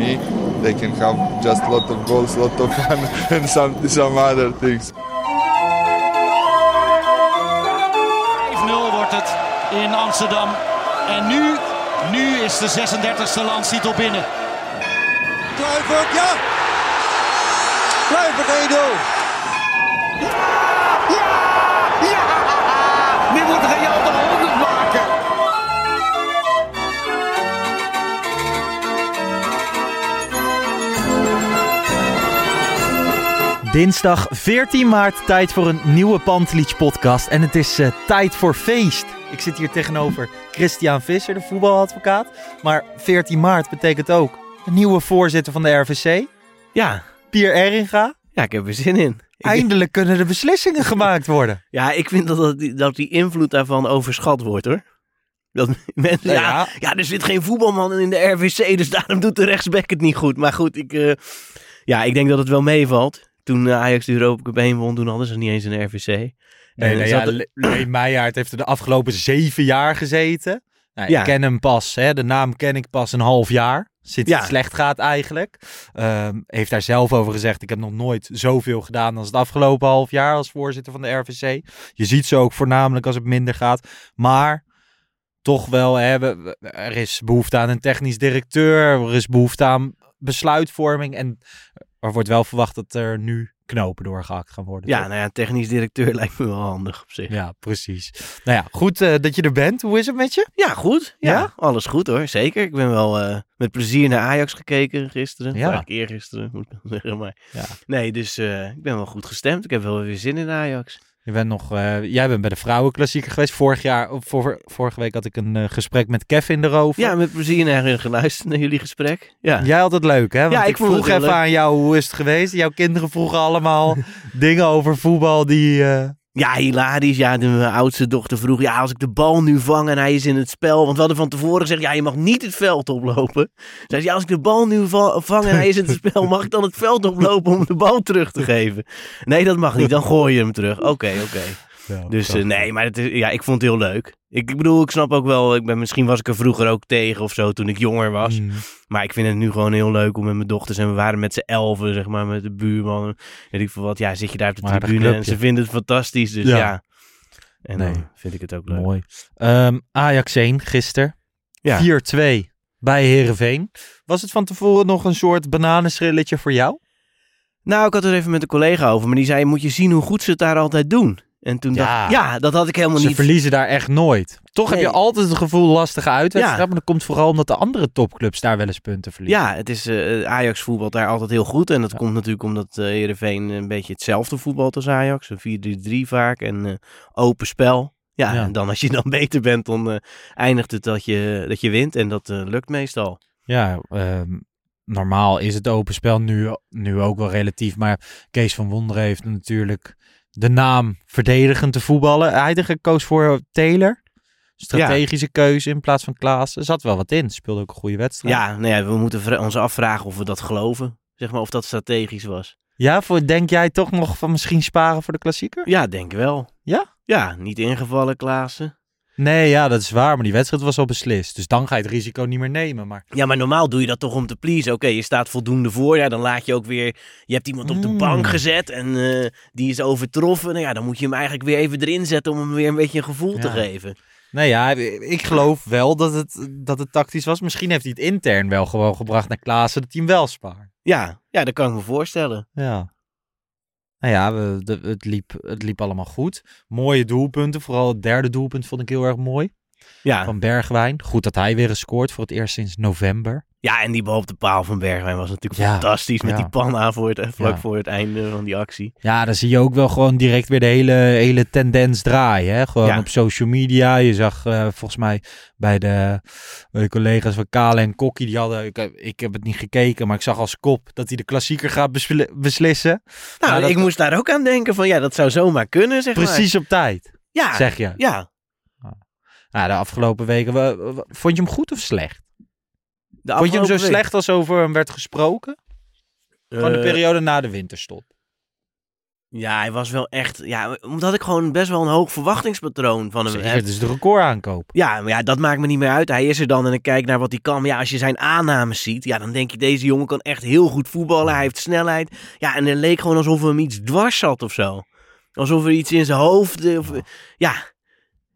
Me, they can have just a lot of goals, a lot of fun, and some some other things. 5-0 wordt het in Amsterdam. En nu, nu is de 36e landstitel binnen. Kluivert, ja! Kluivert 1-0. Dinsdag 14 maart, tijd voor een nieuwe Pantelich podcast. En het is eh, tijd voor feest. Ik zit hier tegenover Christian Visser, de voetbaladvocaat. Maar 14 maart betekent ook een nieuwe voorzitter van de RVC, Ja, Pier Eringa. ja, ik heb er zin in. Eindelijk kunnen de beslissingen gemaakt worden. ja, ik vind dat, dat, die, dat die invloed daarvan overschat wordt hoor. Dat mensen, Ja, ja, ja. ja. er zit geen voetbalman in de RVC, dus daarom doet de rechtsback het niet goed. Maar goed, ik, eh, ja, ik denk dat het wel meevalt. Toen eh, Ajax de Europa Cup heen won, toen hadden ze niet eens een RVC. Nee, En nee, ja, er- Meijaard heeft er de afgelopen zeven jaar gezeten. Nou, Ja. Ik ken hem pas, hè, de naam ken ik pas een half jaar. Sinds Ja. het slecht gaat eigenlijk. Ehm, heeft daar zelf over gezegd, ik heb nog nooit zoveel gedaan als het afgelopen half jaar als voorzitter van de RVC. Je ziet ze ook voornamelijk als het minder gaat. Maar toch wel, hè, we- we- er is behoefte aan een technisch directeur. Er is behoefte aan besluitvorming. En er wordt wel verwacht dat er nu knopen doorgehakt gaan worden. ja, toch? nou ja, technisch directeur lijkt me wel handig op zich. Ja, Ja, precies. Nou ja, goed eh, dat je er bent. Hoe is het met je? goed. Ja, Ja? alles goed hoor, zeker. Ik ben wel eh, met plezier naar Ajax gekeken gisteren. Ja. Ja. Eigenlijk eergisteren, moet ik zeggen. Maar... Ja. Nee, dus eh, ik ben wel goed gestemd. Ik heb wel weer zin in Ajax. Je bent nog, eh, jij bent bij de vrouwenklassieker geweest. Vorig jaar, vorige week had ik een eh, gesprek met Kevin erover. Ja, met plezier naar geluisterd naar jullie gesprek. Ja. Jij had het leuk, hè? Want Ja, ik, vroeg even leuk. aan jou, hoe is het geweest? Jouw kinderen vroegen allemaal dingen over voetbal die... eh, ja, hilarisch. Ja, de mijn oudste dochter vroeg, ja, als ik de bal nu vang en hij is in het spel. Want we hadden van tevoren gezegd, ja, je mag niet het veld oplopen. Zei ze, ja, als ik de bal nu va- vang en hij is in het spel, mag ik dan het veld oplopen om de bal terug te geven? Nee, dat mag niet. Dan gooi je hem terug. Oké, oké. Dus eh, nee, maar het is, ja, ik vond het heel leuk. Ik, ik bedoel, ik snap ook wel, ik ben, misschien was ik er vroeger ook tegen of zo toen ik jonger was. mm, Maar ik vind het nu gewoon heel leuk om met mijn dochters. En we waren met z'n elfen, zeg maar, met de buurman. Weet ik veel wat. Ja, zit je daar op de tribune en ze vinden het fantastisch. Dus Ja. ja. En Nee. dan vind ik het ook leuk. Mooi. Ehm, Ajax 1 gisteren. Ja. 4-2 bij Herenveen. Was het van tevoren nog een soort bananenschilletje voor jou? Nou, ik had het even met een collega over. Maar die zei, moet je zien hoe goed ze het daar altijd doen. En toen Ja. dacht ik, ja, dat had ik helemaal Ze niet. verliezen daar echt nooit. Toch heb je altijd het gevoel lastige uitwedstrijd. Ja. Maar dat komt vooral omdat de andere topclubs daar wel eens punten verliezen. Ja, het is eh, Ajax voetbalt daar altijd heel goed. En dat Ja. komt natuurlijk omdat eh Heerenveen een beetje hetzelfde voetbalt als Ajax. Een 4-3-3 vaak en eh, open spel. Ja, Ja. en dan als je dan beter bent, dan eh, eindigt het dat je, dat je wint. En dat eh, lukt meestal. Ja, ehm, normaal is het open spel nu, nu ook wel relatief. Maar Kees van Wonderen heeft natuurlijk de naam verdedigend te voetballen. Heidegger koos voor Taylor. Strategische keuze in plaats van Klaas. Er zat wel wat in. Speelde ook een goede wedstrijd. Ja, nou ja, we moeten ons afvragen of we dat geloven. Zeg maar of dat strategisch was. Ja, voor, denk jij toch nog van misschien sparen voor de klassieker? Ja, denk wel. Ja? Ja, niet ingevallen, Klaassen. Nee, ja, dat is waar. Maar die wedstrijd was al beslist. Dus dan ga je het risico niet meer nemen. Maar Ja, maar normaal doe je dat toch om te pleasen. Oké, je staat voldoende voor. Ja, dan laat je ook weer... Je hebt iemand op de Mm. bank gezet en eh, die is overtroffen. Nou ja, dan moet je hem eigenlijk weer even erin zetten om hem weer een beetje een gevoel te geven. Nee, ja, ik geloof wel dat het, dat het tactisch was. Misschien heeft hij het intern wel gewoon gebracht naar Klaassen dat hij hem wel spaart. Ja, ja, dat kan ik me voorstellen. Ja. Nou ja, we, de, het, liep, het liep allemaal goed. Mooie doelpunten. Vooral het derde doelpunt vond ik heel erg mooi. Ja. van Bergwijn. Goed dat hij weer eens scoort voor het eerst sinds november. Ja, en die bal op de paal van Bergwijn was natuurlijk Ja, fantastisch. Met ja. die pan aan voor het, vlak Ja. voor het einde van die actie. Ja, dan zie je ook wel gewoon direct weer de hele, hele tendens draaien. Hè? Gewoon op social media. Je zag eh, volgens mij bij de, bij de collega's van Kale en Kokkie, die hadden, ik, heb- ik heb het niet gekeken, maar ik zag als kop dat hij de klassieker gaat besli- beslissen. Nou, dat- ik moest daar ook aan denken van ja, dat zou zomaar kunnen, zeg maar. Precies op tijd, Ja, zeg je. ja. Nou, de afgelopen weken, vond je hem goed of slecht? De Vond je hem zo week. slecht als over hem werd gesproken? Van de Eh, periode na de winterstop. Ja, hij was wel echt... Ja, omdat ik gewoon best wel een hoog verwachtingspatroon van hem Zeker, heb. het is de record aankoop. Ja, maar ja, dat maakt me niet meer uit. Hij is er dan en ik kijk naar wat hij kan. Maar ja, als je zijn aannames ziet, ja, dan denk je, deze jongen kan echt heel goed voetballen. Hij heeft snelheid. Ja, en het leek gewoon alsof hem iets dwars zat of zo. Alsof er iets in zijn hoofd... eh, Of, ja,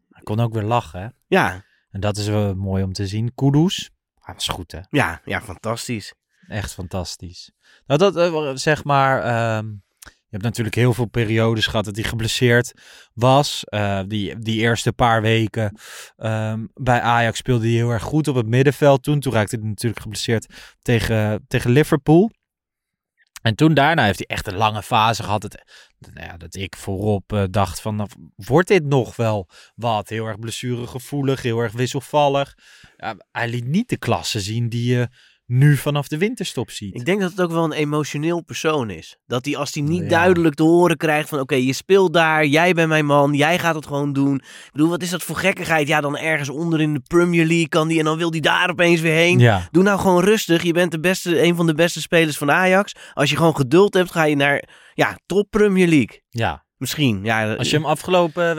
Hij kon ook weer lachen, hè? ja, En dat is wel mooi om te zien. Kudus, hij was goed, hè? ja, ja, fantastisch. Echt fantastisch. Nou, dat eh, zeg maar. ehm, je hebt natuurlijk heel veel periodes gehad dat hij geblesseerd was. Eh, die, die eerste paar weken ehm, bij Ajax speelde hij heel erg goed op het middenveld. Toen, toen raakte hij natuurlijk geblesseerd tegen, tegen Liverpool. En toen daarna heeft hij echt een lange fase gehad. Dat, nou ja, dat ik voorop eh, dacht van, nou, wordt dit nog wel wat? Heel erg blessuregevoelig, heel erg wisselvallig. Ja, hij liet niet de klasse zien die je nu vanaf de winterstop ziet. Ik denk dat het ook wel een emotioneel persoon is. Dat hij als hij niet Ja. duidelijk te horen krijgt van... Oké, je speelt daar, jij bent mijn man, jij gaat het gewoon doen. Ik bedoel, wat is dat voor gekkigheid? Ja, dan ergens onder in de Premier League kan die en dan wil hij daar opeens weer heen. Ja, Doe nou gewoon rustig. Je bent de beste, een van de beste spelers van Ajax. Als je gewoon geduld hebt, ga je naar ja, top Premier League. ja. Misschien. Ja, Als je hem afgelopen...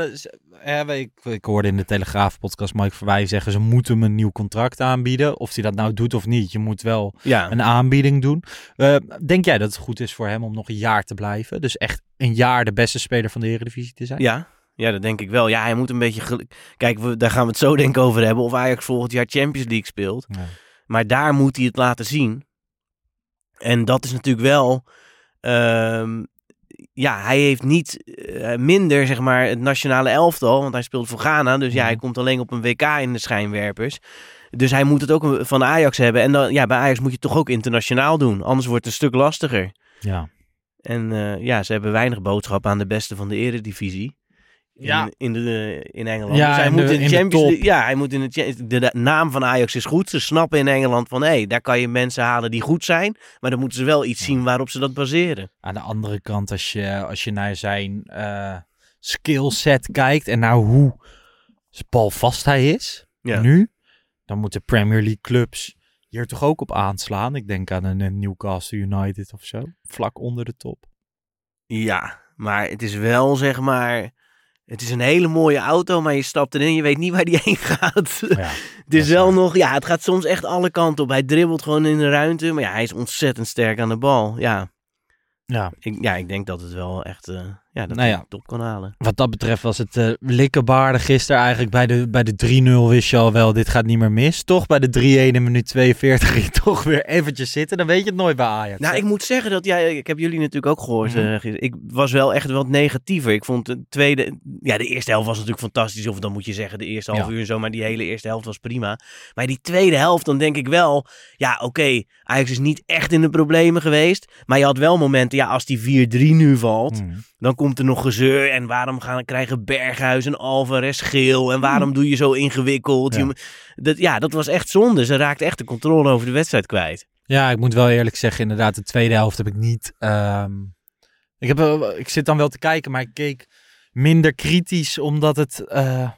eh, eh, ik, ik hoorde in de Telegraaf-podcast Mike Verwij zeggen... ze moeten hem een nieuw contract aanbieden. Of hij dat nou doet of niet. Je moet wel ja. een aanbieding doen. Eh, denk jij dat het goed is voor hem om nog een jaar te blijven? Dus echt een jaar de beste speler van de Eredivisie te zijn? Ja, ja, dat denk ik wel. Ja, hij moet een beetje... Kijk, we, daar gaan we het zo denk ik over hebben. Of Ajax volgend jaar Champions League speelt. Ja. Maar daar moet hij het laten zien. En dat is natuurlijk wel... ehm, ja, hij heeft niet eh, minder, zeg maar, het nationale elftal. Want hij speelt voor Ghana. Dus ja, hij Mhm. komt alleen op een WK in de schijnwerpers. Dus hij moet het ook van Ajax hebben. En dan, ja, bij Ajax moet je het toch ook internationaal doen. Anders wordt het een stuk lastiger. ja. En eh, ja, ze hebben weinig boodschap aan de beste van de eredivisie. In, Ja. in, de, in Engeland. Ja, dus hij in moet de- in de Champions. League. Ja, hij moet in de, de, de naam van Ajax is goed. Ze snappen in Engeland van hé, hey, daar kan je mensen halen die goed zijn. Maar dan moeten ze wel iets zien waarop ze dat baseren. Aan de andere kant, als je, als je naar zijn eh skillset kijkt... en naar hoe balvast hij is... Ja. nu, dan moeten Premier League clubs hier toch ook op aanslaan. Ik denk aan een Newcastle United of zo. Vlak onder de top. Ja, maar het is wel zeg maar. Het is een hele mooie auto, maar je stapt erin. Je weet niet waar die heen gaat. Ja, het is wel nog. Ja, het gaat soms echt alle kanten op. Hij dribbelt gewoon in de ruimte. Maar ja, hij is ontzettend sterk aan de bal. Ja, ja. ik, ja, ik denk dat het wel echt. eh, ja, dat Nou ja. top kan halen. Wat dat betreft was het likkenbaardig gisteren eigenlijk. Bij de, bij de 3-0 wist je al wel, dit gaat niet meer mis. Toch bij de 3-1 in minuut 42 ging je toch weer eventjes zitten. Dan weet je het nooit bij Ajax. Nou, hè? ik moet zeggen dat jij, ik heb jullie natuurlijk ook gehoord. Mhm. eh, ik was wel echt wat negatiever. Ik vond de tweede, ja, de eerste helft was natuurlijk fantastisch. Of dan moet je zeggen de eerste half Ja. uur en zo, maar die hele eerste helft was prima. Maar die tweede helft, dan denk ik wel, ja, oké, Ajax is niet echt in de problemen geweest. Maar je had wel momenten, ja, als die 4-3 nu valt, Mhm. dan komt er nog gezeur. En waarom gaan, krijgen Berghuis en Alvarez geel? En waarom doe je zo ingewikkeld? Ja. Dat, ja, dat was echt zonde. Ze raakte echt de controle over de wedstrijd kwijt. Ja, ik moet wel eerlijk zeggen, inderdaad, de tweede helft heb ik niet. ehm, ik, heb, wel- ik zit dan wel te kijken, maar ik keek minder kritisch, omdat het eh,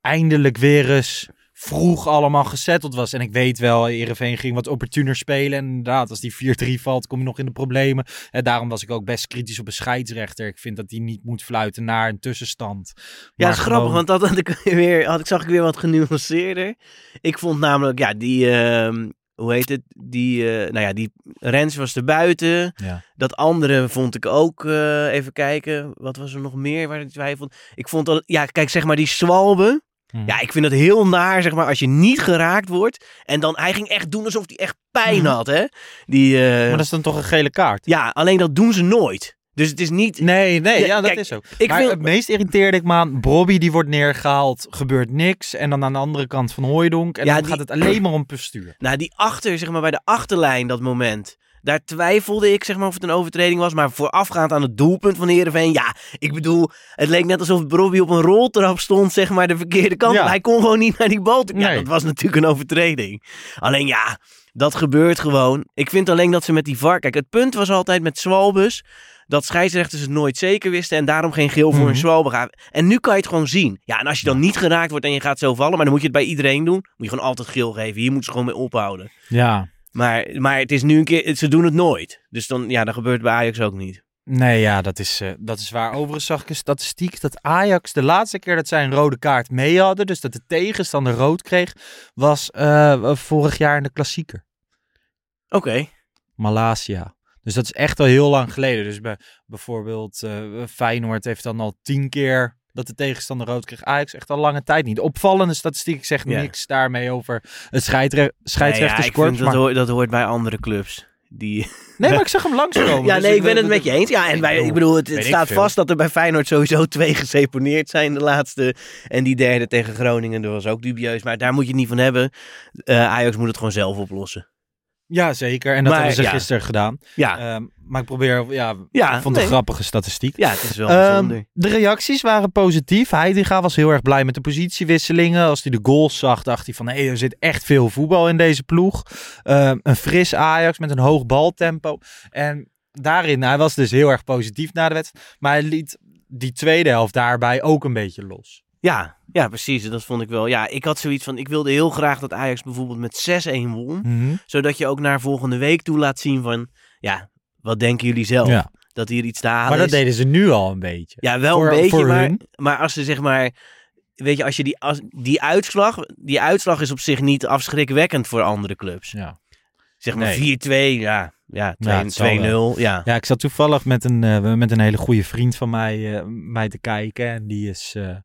eindelijk weer eens vroeg allemaal gesetteld was. En ik weet wel, Ereveen ging wat opportuner spelen. En inderdaad, als die 4-3 valt, kom je nog in de problemen. En daarom was ik ook best kritisch op een scheidsrechter. Ik vind dat hij niet moet fluiten naar een tussenstand. Ja, dat is grappig, want dat had ik weer, had ik, zag ik weer wat genuanceerder. Ik vond namelijk, ja, die, ehm, hoe heet het, die, eh, nou ja, die Rens was er buiten. Ja. Dat andere vond ik ook, eh, even kijken, wat was er nog meer waar ik twijfel? Ik vond dat, ja, kijk, zeg maar die Swalbe. Mhm. Ja, ik vind het heel naar, zeg maar, als je niet geraakt wordt. En dan, hij ging echt doen alsof hij echt pijn Mhm. had, hè. Die, eh, Maar dat is dan toch een gele kaart? ja, alleen dat doen ze nooit. Dus het is niet... Nee, nee, Ja, ja, dat kijk, is ook. ik maar vind- het meest irriteerde ik me aan, Bobby die wordt neergehaald, gebeurt niks. En dan aan de andere kant van Hooijdonk. En Ja, dan die- gaat het alleen maar om postuur. Nou, die achter, zeg maar, bij de achterlijn dat moment. Daar twijfelde ik, zeg maar, of het een overtreding was. Maar voorafgaand aan het doelpunt van Heerenveen. Ja, ik bedoel, het leek net alsof Bobby op een roltrap stond, zeg maar, de verkeerde kant. Ja. Hij kon gewoon niet naar die bal. Ja, Nee. dat was natuurlijk een overtreding. Alleen ja, dat gebeurt gewoon. Ik vind alleen dat ze met die VAR... Kijk, het punt was altijd met Swalbus... dat scheidsrechters het nooit zeker wisten... en daarom geen geel voor Mhm. een Swalbe gaven. En nu kan je het gewoon zien. Ja, en als je dan niet geraakt wordt en je gaat zo vallen... maar dan moet je het bij iedereen doen... moet je gewoon altijd geel geven. Hier moeten ze gewoon mee ophouden. Ja. Maar, maar het is nu een keer, ze doen het nooit. Dus dan, ja, dat gebeurt bij Ajax ook niet. Nee, ja, dat is, eh, dat is waar. Overigens zag ik een statistiek dat Ajax de laatste keer dat zij een rode kaart mee hadden, dus dat de tegenstander rood kreeg, was eh, vorig jaar in de klassieker. Oké. Malasia. Dus dat is echt al heel lang geleden. Dus bij, bijvoorbeeld eh, Feyenoord heeft dan al tien keer dat de tegenstander rood kreeg. Ajax echt al lange tijd niet. Opvallende statistiek. Ik zeg niks daarmee over het scheidre Nee, ja, dat, hoort, dat hoort bij andere clubs. Die... Nee, maar ik zag hem langskomen. Ja, Dus nee, ik ben het met je eens. Ja, en wij, bedoel, ik bedoel, het, staat vast dat er bij Feyenoord sowieso twee geseponeerd zijn. De laatste en die derde tegen Groningen, dat was ook dubieus. Maar daar moet je het niet van hebben. Eh, Ajax moet het gewoon zelf oplossen. Ja, zeker. En dat Maar, hebben ze ja. gisteren gedaan. Ja, Ehm, maar ik probeer, ja, ja ik vond nee. een grappige statistiek. Ja, het is wel bijzonder. de reacties waren positief. Heidinga was heel erg blij met de positiewisselingen. Als hij de goals zag, dacht hij van... hé, er zit echt veel voetbal in deze ploeg. Ehm, een fris Ajax met een hoog baltempo. En daarin, hij was dus heel erg positief na de wedstrijd. Maar hij liet die tweede helft daarbij ook een beetje los. Ja, ja, precies. Dat vond ik wel. Ja, ik had zoiets van, ik wilde heel graag dat Ajax bijvoorbeeld met 6-1 won. Zodat je ook naar volgende week toe laat zien van, ja, wat denken jullie zelf? Ja. Dat hier iets te halen Maar dat is. deden ze nu al een beetje. Ja, wel Voor- een beetje, voor maar, hun. maar als ze zeg maar... Weet je, als je die, als, die uitslag... Die uitslag is op zich niet afschrikwekkend voor andere clubs. Ja. Zeg maar Nee. 4-2, ja. Ja, 2 Ja, 2-0, ja. Ja, ik zat toevallig met een, eh, met een hele goede vriend van mij, eh, mij te kijken. En die is, eh,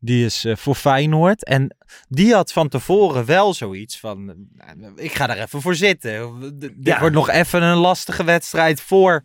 die is eh, voor Feyenoord. En die had van tevoren wel zoiets van... eh, ik ga daar even voor zitten. D- Dit Ja. wordt nog even een lastige wedstrijd voor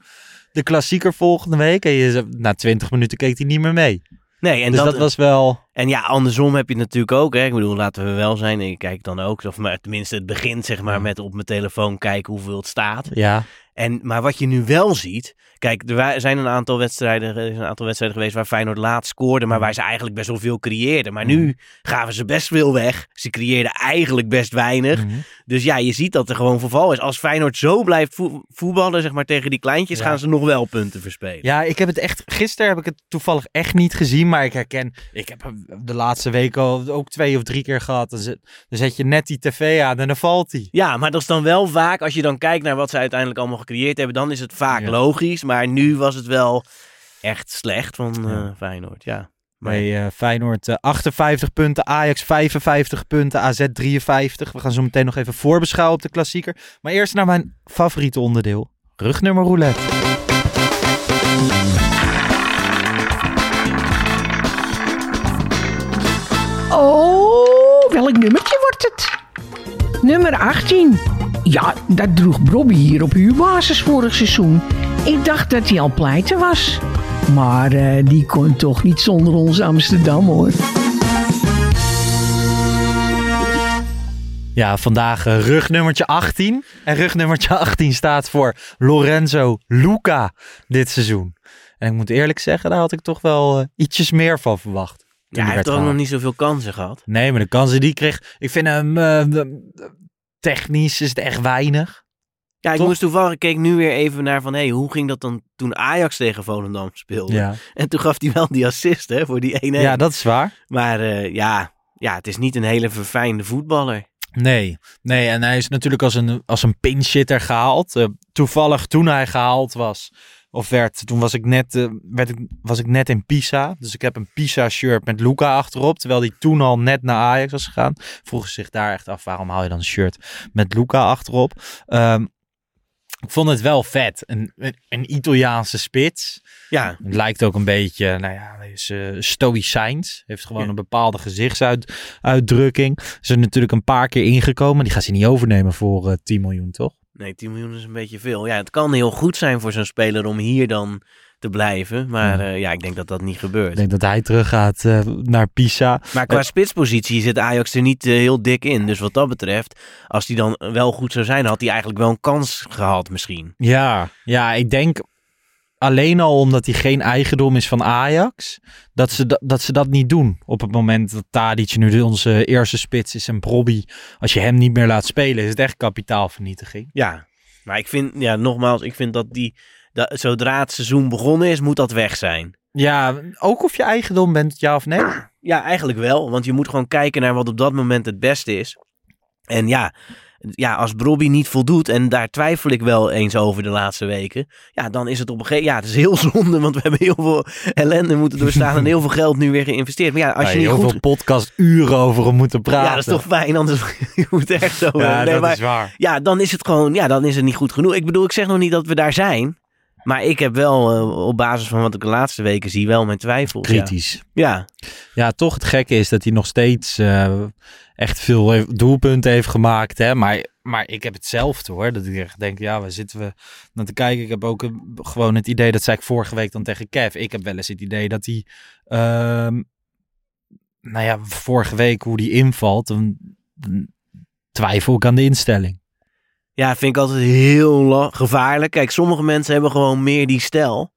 de klassieker volgende week. En je, na 20 minuten keek hij niet meer mee. Nee, en dus dat, dat, was wel... En ja, andersom heb je het natuurlijk ook. Hè. Ik bedoel, laten we wel zijn. Ik kijk dan ook. Of maar tenminste, het begint zeg maar Ja. met op mijn telefoon kijken hoeveel het staat. Ja, En, maar wat je nu wel ziet. Kijk, er zijn een aantal wedstrijden, er is een aantal wedstrijden geweest waar Feyenoord laat scoorde. Maar waar ze eigenlijk best wel veel creëerden. Maar nu gaven ze best veel weg. Ze creëerden eigenlijk best weinig. Dus ja, je ziet dat er gewoon verval is. Als Feyenoord zo blijft vo- voetballen, zeg maar, tegen die kleintjes, Ja. gaan ze nog wel punten verspelen. Ja, ik heb het echt. Gisteren heb ik het toevallig echt niet gezien. Maar ik herken. Ik heb de laatste week al ook twee of drie keer gehad. Dan zet, dan zet je net die tv aan en dan valt hij. Ja, maar dat is dan wel vaak, als je dan kijkt naar wat ze uiteindelijk allemaal gecreëerd hebben, dan is het vaak Ja. logisch. Maar nu was het wel echt slecht van eh, Ja. Feyenoord, ja. Maar Bij eh, Feyenoord eh, 58 punten, Ajax 55 punten, AZ 53. We gaan zo meteen nog even voorbeschouwen op de klassieker. Maar eerst naar mijn favoriete onderdeel. Rugnummer roulette. Oh, welk nummertje wordt het? Nummer 18. Ja, dat droeg Bobby hier op huurbasis vorig seizoen. Ik dacht dat hij al pleiten was. Maar eh, die kon toch niet zonder ons Amsterdam hoor. Ja, vandaag eh, rugnummertje 18. En rugnummertje 18 staat voor Lorenzo Luca dit seizoen. En ik moet eerlijk zeggen, daar had ik toch wel eh, ietsjes meer van verwacht. Ja, hij heeft ook nog niet zoveel kansen gehad. Nee, maar de kansen die kreeg, ik vind hem eh, technisch is het echt weinig. Ja, ik Toch? moest toevallig, ik keek nu weer even naar van, hé, hoe ging dat dan toen Ajax tegen Volendam speelde? Ja, En toen gaf hij wel die assist, hè, voor die 1-1. ja dat is waar. Maar eh, ja, ja, het is niet een hele verfijnde voetballer. Nee, nee, en hij is natuurlijk als een, als een pinchitter gehaald. Eh, toevallig toen hij gehaald was, of werd, toen was ik, net, eh, werd ik, was ik net in Pisa. Dus ik heb een Pisa-shirt met Luca achterop, terwijl hij toen al net naar Ajax was gegaan. Vroegen ze zich daar echt af, waarom haal je dan een shirt met Luca achterop? Ehm, ik vond het wel vet. Een, een, Italiaanse spits. Ja, Het lijkt ook een beetje, nou ja, is eh stoïcijns. Heeft gewoon Ja. een bepaalde gezichtsuitdrukking. Is er natuurlijk een paar keer ingekomen. Die gaat ze niet overnemen voor eh 10 miljoen, toch? Nee, 10 miljoen is een beetje veel. Ja, het kan heel goed zijn voor zo'n speler om hier dan te blijven. Maar eh, ja, ik denk dat dat niet Ik gebeurt. denk dat hij teruggaat eh naar Pisa. Maar qua spitspositie zit Ajax er niet eh, heel dik in. Dus wat dat betreft, als die dan wel goed zou zijn, had hij eigenlijk wel een kans gehad misschien. Ja, ja, ik denk alleen al omdat hij geen eigendom is van Ajax, dat ze, dat, dat ze dat niet doen. Op het moment dat Tadic nu onze eerste spits is en Brobby, als je hem niet meer laat spelen, is het echt kapitaalvernietiging. Ja, maar ik vind, ja, nogmaals, ik vind dat die, dat, zodra het seizoen begonnen is, moet dat weg zijn. Ja, ook of je eigendom bent, ja of nee? Ja, eigenlijk wel. Want je moet gewoon kijken naar wat op dat moment het beste is. En ja, ja als Brobby niet voldoet, en daar twijfel ik wel eens over de laatste weken. Ja, dan is het op een gegeven Ja, het is heel zonde, want we hebben heel veel ellende moeten doorstaan en heel veel geld nu weer geïnvesteerd. Maar ja, als je niet heel goed... veel podcast uren over hem moeten praten. Ja, dat is toch fijn, anders je moet echt zo... Ja, nee, dat maar- is waar. ja, dan is het gewoon, ja, dan is het niet goed genoeg. Ik bedoel, ik zeg nog niet dat we daar zijn. Maar ik heb wel, eh, op basis van wat ik de laatste weken zie, wel mijn twijfels. Kritisch. Ja. Ja, toch het gekke is dat hij nog steeds eh, echt veel doelpunten heeft gemaakt. Hè? Maar, maar ik heb hetzelfde hoor. Dat ik echt denk, ja, waar zitten we naar te kijken? Ik heb ook gewoon het idee, dat zei ik vorige week dan tegen Kev. Ik heb wel eens het idee dat hij, ehm, nou ja, vorige week hoe die invalt, dan, dan twijfel ik aan de instelling. Ja, vind ik altijd heel gevaarlijk. Kijk, sommige mensen hebben gewoon meer die stijl.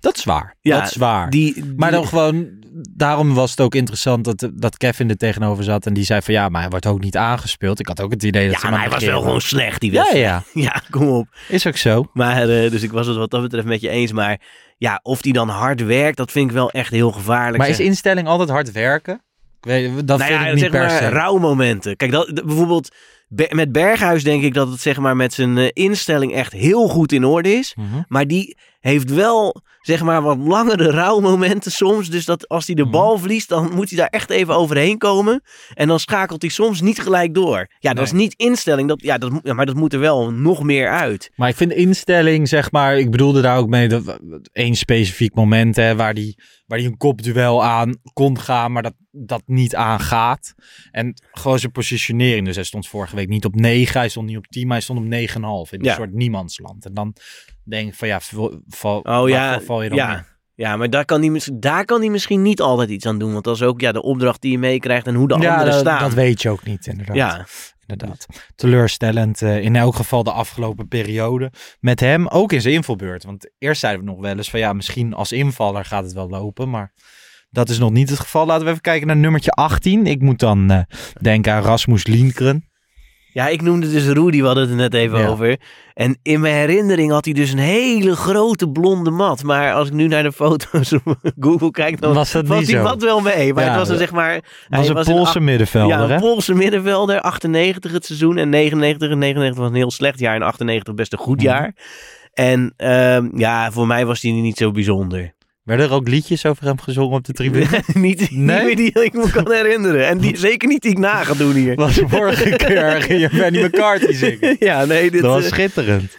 Dat is waar. Ja, dat is waar. Die, die- Maar dan gewoon, daarom was het ook interessant dat, dat Kevin er tegenover zat. En die zei van ja, maar hij wordt ook niet aangespeeld. Ik had ook het idee dat ja, maar hij was wel gewoon slecht, die Ja, wedstrijd. ja. Ja, kom op. Is ook zo. Maar, eh, dus ik was het wat dat betreft met je eens. Maar ja, of die dan hard werkt, dat vind ik wel echt heel gevaarlijk. Maar is instelling altijd hard werken? Weet, dat nou vind ja, ik niet zeg per maar se. rouwmomenten. Kijk, dat, bijvoorbeeld Be- met Berghuis denk ik dat het zeg maar met zijn eh, instelling echt heel goed in orde is. Mhm. Maar die heeft wel zeg maar wat langere rouwmomenten soms. Dus dat als hij de Mhm. bal verliest, dan moet hij daar echt even overheen komen. En dan schakelt hij soms niet gelijk door. Ja, dat is niet instelling. Dat, ja, dat, ja, maar dat moet er wel nog meer uit. Maar ik vind instelling, zeg maar, ik bedoelde daar ook mee dat één specifiek moment hè, waar die, waar die een kopduel aan kon gaan, maar dat dat niet aangaat. En gewoon zijn positionering. Dus hij stond vorige week niet op 9, hij stond niet op 10, maar hij stond op 9,5 in Ja. een soort niemandsland. En dan denk van ja, val, Oh ja, val je dan ja. Ja, maar daar kan, hij, daar kan hij misschien niet altijd iets aan doen. Want dat is ook ja, de opdracht die je meekrijgt en hoe de Ja, anderen dat, staan. dat weet je ook niet inderdaad. Ja, Inderdaad. Teleurstellend eh, in elk geval de afgelopen periode. Met hem ook in zijn invalbeurt. Want eerst zeiden we nog wel eens van ja, misschien als invaller gaat het wel lopen. Maar dat is nog niet het geval. Laten we even kijken naar nummertje 18. Ik moet dan eh, denken aan Rasmus Lindgren. Ja, ik noemde dus Rudy, we hadden het er net even Ja. over. En in mijn herinnering had hij dus een hele grote blonde mat. Maar als ik nu naar de foto's op Google kijk, dan Was dat was niet die zo? mat wel mee. Maar Ja, het was een, zeg maar... Was een was Poolse middenvelder, Ja, hè? een Poolse middenvelder. 98 het seizoen en 99. En 99 was een heel slecht jaar en 98 best een goed Mhm. jaar. En ehm, ja, voor mij was hij niet zo bijzonder. Werden er ook liedjes over hem gezongen op de tribune? niet, Nee? niet die ik me kan herinneren. En die, zeker niet die ik na ga doen hier. was vorige keer ging je Benny McCarthy zingen. ja, nee, dit... Dat was eh, schitterend.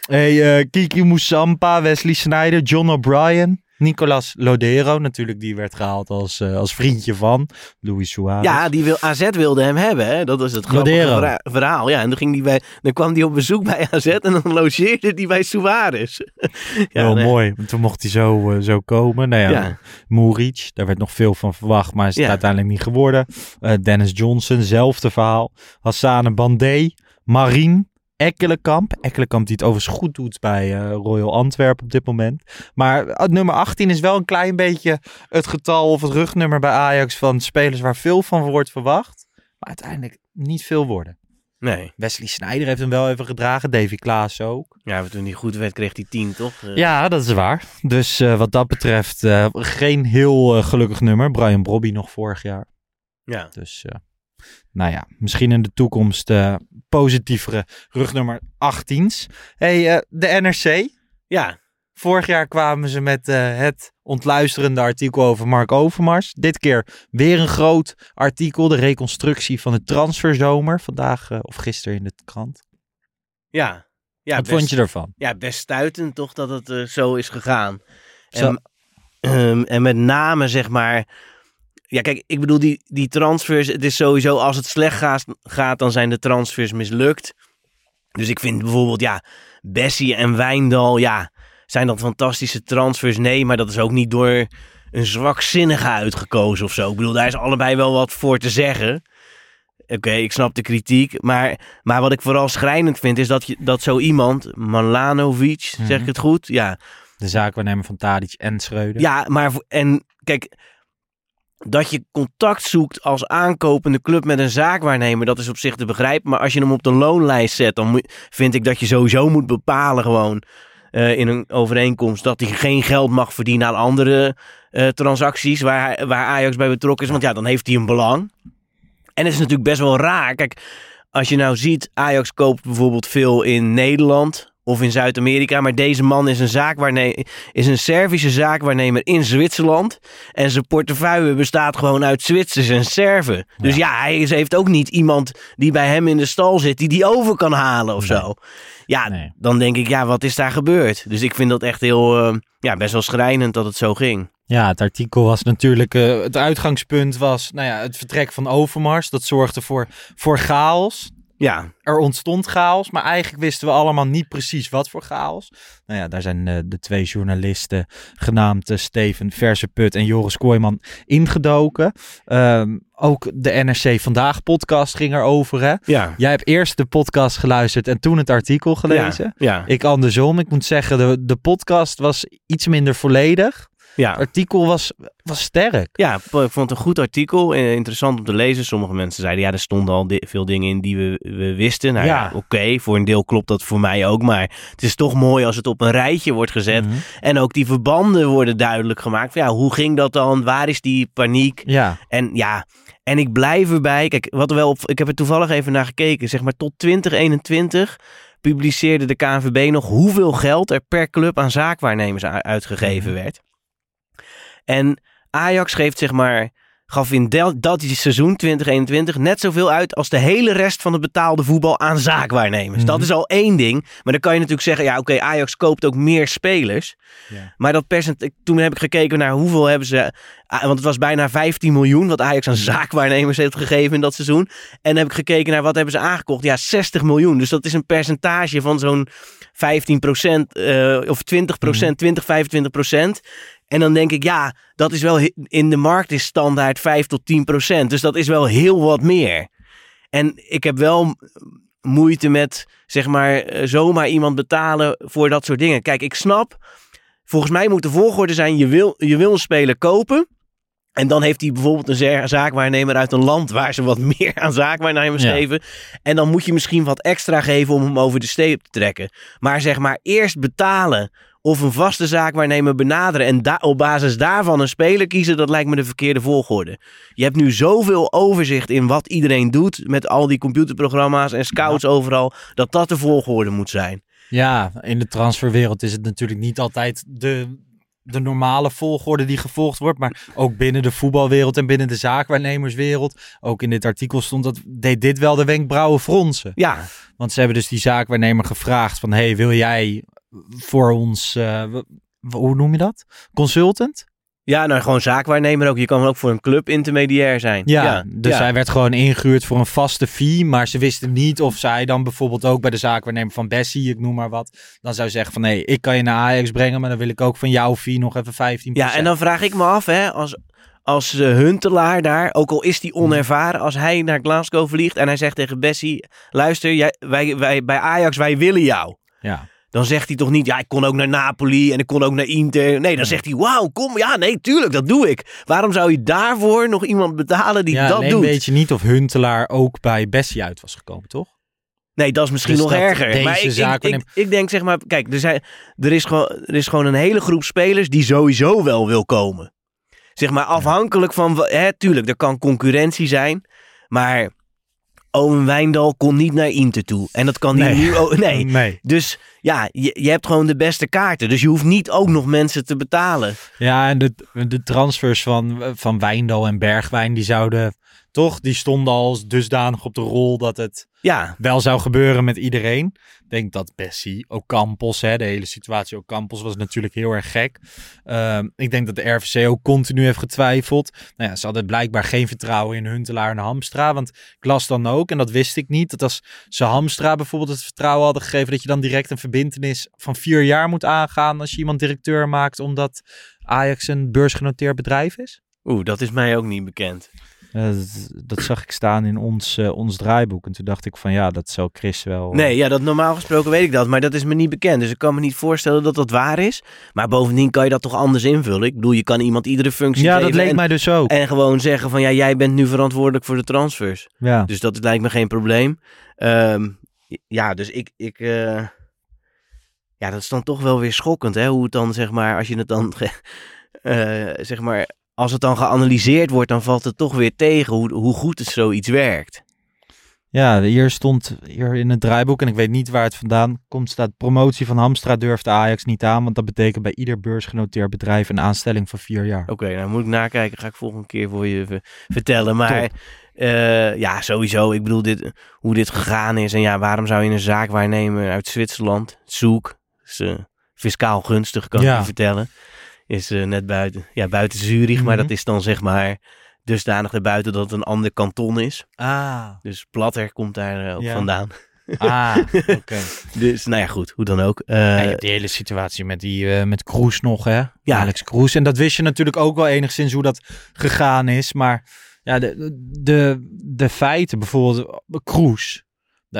hey, eh, Kiki Moussampa, Wesley Snyder, John O'Brien, Nicolas Lodero, natuurlijk die werd gehaald als, eh, als vriendje van Luis Suarez. Ja, die wil, AZ wilde hem hebben. Hè? Dat was het verha- verhaal. Ja, en toen, ging die bij, dan kwam hij op bezoek bij AZ en dan logeerde hij bij Suarez. ja, Heel nee. mooi. Want Toen mocht hij zo, eh, zo komen. Nou ja, Ja. Muric, daar werd nog veel van verwacht, maar is het Ja. uiteindelijk niet geworden. Eh, Dennis Johnson, zelfde verhaal. Hassane Bandé, Marien, Ekkelenkamp. Ekkelenkamp die het overigens goed doet bij eh, Royal Antwerpen op dit moment. Maar eh, nummer 18 is wel een klein beetje het getal of het rugnummer bij Ajax van spelers waar veel van wordt verwacht. Maar uiteindelijk niet veel worden. Nee. Wesley Sneijder heeft hem wel even gedragen. Davy Klaas ook. Ja, toen hij goed werd, kreeg hij 10, toch? Eh, Ja, dat is waar. Dus wat dat betreft geen heel gelukkig nummer. Brian Brobby nog vorig jaar. ja. Dus nou ja, misschien in de toekomst positievere rugnummer 18's. Hey, eh, de NRC. Ja. Vorig jaar kwamen ze met eh, het ontluisterende artikel over Mark Overmars. Dit keer weer een groot artikel. De reconstructie van de transferzomer. Vandaag of gisteren in de krant. Ja. ja wat best, vond je ervan? Ja, best stuitend toch dat het eh, zo is gegaan. Zo- En, ehm, en met name zeg maar... Ja, kijk, ik bedoel, die, die transfers... Het is sowieso, als het slecht gaat, gaat, dan zijn de transfers mislukt. Dus ik vind bijvoorbeeld, ja, Bessie en Wijndal, ja... zijn dat fantastische transfers? Nee, maar dat is ook niet door een zwakzinnige uitgekozen of zo. Ik bedoel, daar is allebei wel wat voor te zeggen. Oké, ik snap de kritiek. Maar, maar wat ik vooral schrijnend vind, is dat, je, dat zo iemand, Malanovic, zeg Mhm. ik het goed? Ja, De zaakwaarnemer van Tadic en Schreuder. ja, maar en kijk, dat je contact zoekt als aankopende club met een zaakwaarnemer, dat is op zich te begrijpen. Maar als je hem op de loonlijst zet, dan vind ik dat je sowieso moet bepalen gewoon eh, in een overeenkomst dat hij geen geld mag verdienen aan andere eh, transacties waar, waar Ajax bij betrokken is. Want ja, dan heeft hij een belang. En het is natuurlijk best wel raar. Kijk, als je nou ziet, Ajax koopt bijvoorbeeld veel in Nederland of in Zuid-Amerika. Maar deze man is een, zaakwaarnemer, is een Servische zaakwaarnemer in Zwitserland. En zijn portefeuille bestaat gewoon uit Zwitsers en Serven. Dus ja, hij is, heeft ook niet iemand die bij hem in de stal zit die die over kan halen of Nee. zo. Ja, Nee. dan denk ik, ja, wat is daar gebeurd? Dus ik vind dat echt heel, eh, ja, best wel schrijnend dat het zo ging. Ja, het artikel was natuurlijk. eh, het uitgangspunt was nou ja, het vertrek van Overmars. Dat zorgde voor, voor chaos. Ja, Er ontstond chaos, maar eigenlijk wisten we allemaal niet precies wat voor chaos. Nou ja, daar zijn eh, de twee journalisten genaamd eh, Steven Verseput en Joris Kooijman ingedoken. Ehm, ook de NRC Vandaag podcast ging erover. Hè? ja. Jij hebt eerst de podcast geluisterd en toen het artikel gelezen. Ja, ja, Ik andersom. Ik moet zeggen, de, de podcast was iets minder volledig. Ja. Het artikel was, was sterk. Ja, ik vond het een goed artikel. Interessant om te lezen. Sommige mensen zeiden, ja, er stonden al veel dingen in die we, we wisten. Nou ja, Ja. oké, voor een deel klopt dat voor mij ook. Maar het is toch mooi als het op een rijtje wordt gezet. Mhm. En ook die verbanden worden duidelijk gemaakt. Van, ja, hoe ging dat dan? Waar is die paniek? Ja, En ja, en ik blijf erbij. Kijk, wat er wel op, ik heb er toevallig even naar gekeken. Zeg maar tot 2021 publiceerde de KNVB nog hoeveel geld er per club aan zaakwaarnemers uitgegeven werd. En Ajax geeft zeg maar, gaf in del- dat seizoen 2021 net zoveel uit als de hele rest van het betaalde voetbal aan zaakwaarnemers. Dat Mhm. is al één ding. Maar dan kan je natuurlijk zeggen, ja oké, Ajax koopt ook meer spelers. Ja. Maar dat percent, toen heb ik gekeken naar hoeveel hebben ze, ah, want het was bijna 15 miljoen wat Ajax aan zaakwaarnemers heeft gegeven in dat seizoen. En dan heb ik gekeken naar wat hebben ze aangekocht. Ja, 60 miljoen. Dus dat is een percentage van zo'n 15% of 20% 20, 25 En dan denk ik, ja, dat is wel, in de markt is standaard 5 tot 10% Dus dat is wel heel wat meer. En ik heb wel moeite met, zeg maar, eh, zomaar iemand betalen voor dat soort dingen. Kijk, ik snap, volgens mij moet de volgorde zijn, je wil, je wil een speler kopen. En dan heeft hij bijvoorbeeld een za- zaakwaarnemer uit een land waar ze wat meer aan zaakwaarnemers Ja. geven. En dan moet je misschien wat extra geven om hem over de steep te trekken. Maar zeg maar eerst betalen of een vaste zaakwaarnemer benaderen en da- op basis daarvan een speler kiezen, dat lijkt me de verkeerde volgorde. Je hebt nu zoveel overzicht in wat iedereen doet met al die computerprogramma's en scouts overal, dat dat de volgorde moet zijn. ja, in de transferwereld is het natuurlijk niet altijd de, de normale volgorde die gevolgd wordt. Maar ook binnen de voetbalwereld en binnen de zaakwaarnemerswereld. Ook in dit artikel stond dat, deed dit wel de wenkbrauwen fronsen. Ja, Want ze hebben dus die zaakwaarnemer gevraagd van... hey, wil jij voor ons... eh, hoe noem je dat? Consultant? ja nou gewoon zaakwaarnemer ook. Je kan ook voor een club intermediair zijn. Ja, dus ja. hij werd gewoon ingehuurd voor een vaste fee. Maar ze wisten niet of zij dan bijvoorbeeld ook bij de zaakwaarnemer van Bessie, ik noem maar wat... dan zou zeggen van nee, ik kan je naar Ajax brengen... maar dan wil ik ook van jouw fee nog even 15%. Ja, en dan vraag ik me af, hè, als, als eh, Huntelaar daar, ook al is hij onervaren, als hij naar Glasgow vliegt en hij zegt tegen Bessie, luister, jij, wij, wij, bij Ajax, wij willen jou. Ja. Dan zegt hij toch niet, ja, ik kon ook naar Napoli en ik kon ook naar Inter. Nee, dan zegt hij, wauw, kom, ja, nee, tuurlijk, dat doe ik. Waarom zou je daarvoor nog iemand betalen die ja, dat doet? weet je niet of Huntelaar ook bij Bessie uit was gekomen, toch? Nee, dat is misschien Dus nog erger. maar ik, ik, zaak ik, ik denk zeg maar, kijk, er, zijn, er, is gewoon, er is gewoon een hele groep spelers die sowieso wel wil komen. Zeg maar afhankelijk van, hè, tuurlijk, er kan concurrentie zijn, maar Owen Wijndal kon niet naar Inter toe. En dat kan Nee. niet nu ook, nee. nee. Dus ja, je, je hebt gewoon de beste kaarten. Dus je hoeft niet ook nog mensen te betalen. Ja, en de, de transfers van, van Wijndal en Bergwijn, die zouden toch? Die stonden al dusdanig op de rol dat het Ja, wel zou gebeuren met iedereen. Ik denk dat Bessie, Ocampos, hè, de hele situatie Ocampos was natuurlijk heel erg gek. Ehm, ik denk dat de RVC ook continu heeft getwijfeld. Nou ja, ze hadden blijkbaar geen vertrouwen in Huntelaar en Hamstra. Want ik las dan ook, en dat wist ik niet, dat als ze Hamstra bijvoorbeeld het vertrouwen hadden gegeven, dat je dan direct een van vier jaar moet aangaan als je iemand directeur maakt, omdat Ajax een beursgenoteerd bedrijf is. oeh, dat is mij ook niet bekend. Eh, dat, dat zag ik staan in ons, eh, ons draaiboek. En toen dacht ik van ja, dat zou Chris wel... Nee, ja, dat normaal gesproken weet ik dat, maar dat is me niet bekend. Dus ik kan me niet voorstellen dat dat waar is. Maar bovendien kan je dat toch anders invullen. Ik bedoel, je kan iemand iedere functie ja, geven dat leek en, mij dus ook. en gewoon zeggen van ja, jij bent nu verantwoordelijk voor de transfers. ja. Dus dat lijkt me geen probleem. Ehm, ja, dus ik, ik eh, ja, dat is dan toch wel weer schokkend, hè? Hoe het dan, zeg maar, als je het dan, eh, zeg maar, als het dan geanalyseerd wordt, dan valt het toch weer tegen hoe, hoe goed het zoiets werkt. Ja, hier stond hier in het draaiboek, en ik weet niet waar het vandaan komt, staat promotie van Hamstra durft Ajax niet aan, want dat betekent bij ieder beursgenoteerd bedrijf een aanstelling van vier jaar. Oké, nou moet ik nakijken. Ga ik volgende keer voor je ver- vertellen. Maar eh, ja, sowieso. Ik bedoel, dit, hoe dit gegaan is. En ja, waarom zou je een zaak waarnemen uit Zwitserland? Zoek. Is eh, fiscaal gunstig, kan ik Ja. je vertellen. Is eh, net buiten, ja, buiten Zurich. Maar Mhm. dat is dan zeg maar dusdanig erbuiten dat het een ander kanton is. Ah, Dus Platter komt daar eh, ook Ja. vandaan. ah oké. Dus nou ja, goed. Hoe dan ook. Eh, Ja, je hebt die hele situatie met, die, met Kroes nog, hè? Ja. Alex Kroes. En dat wist je natuurlijk ook wel enigszins hoe dat gegaan is. Maar ja, de, de, de feiten, bijvoorbeeld Kroes.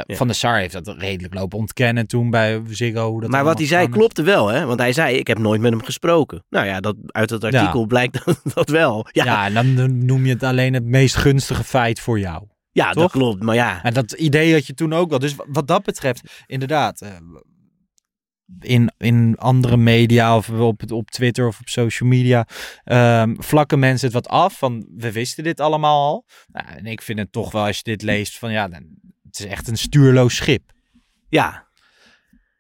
Ja. Van de Sar heeft dat redelijk lopen ontkennen toen bij Ziggo. Dat maar wat hij zei klopte wel, hè? Want hij zei, ik heb nooit met hem gesproken. Nou ja, dat, uit dat artikel blijkt dat, dat wel. Ja, Ja, en dan noem je het alleen het meest gunstige feit voor jou. ja dat klopt. Maar ja, En dat idee had je toen ook wel. Dus wat dat betreft, inderdaad. eh, In, in andere media of op, op Twitter of op social media ehm, vlakken mensen het wat af van we wisten dit allemaal al. Nou, en ik vind het toch wel als je dit leest van ja, dan, het is echt een stuurloos schip. ja.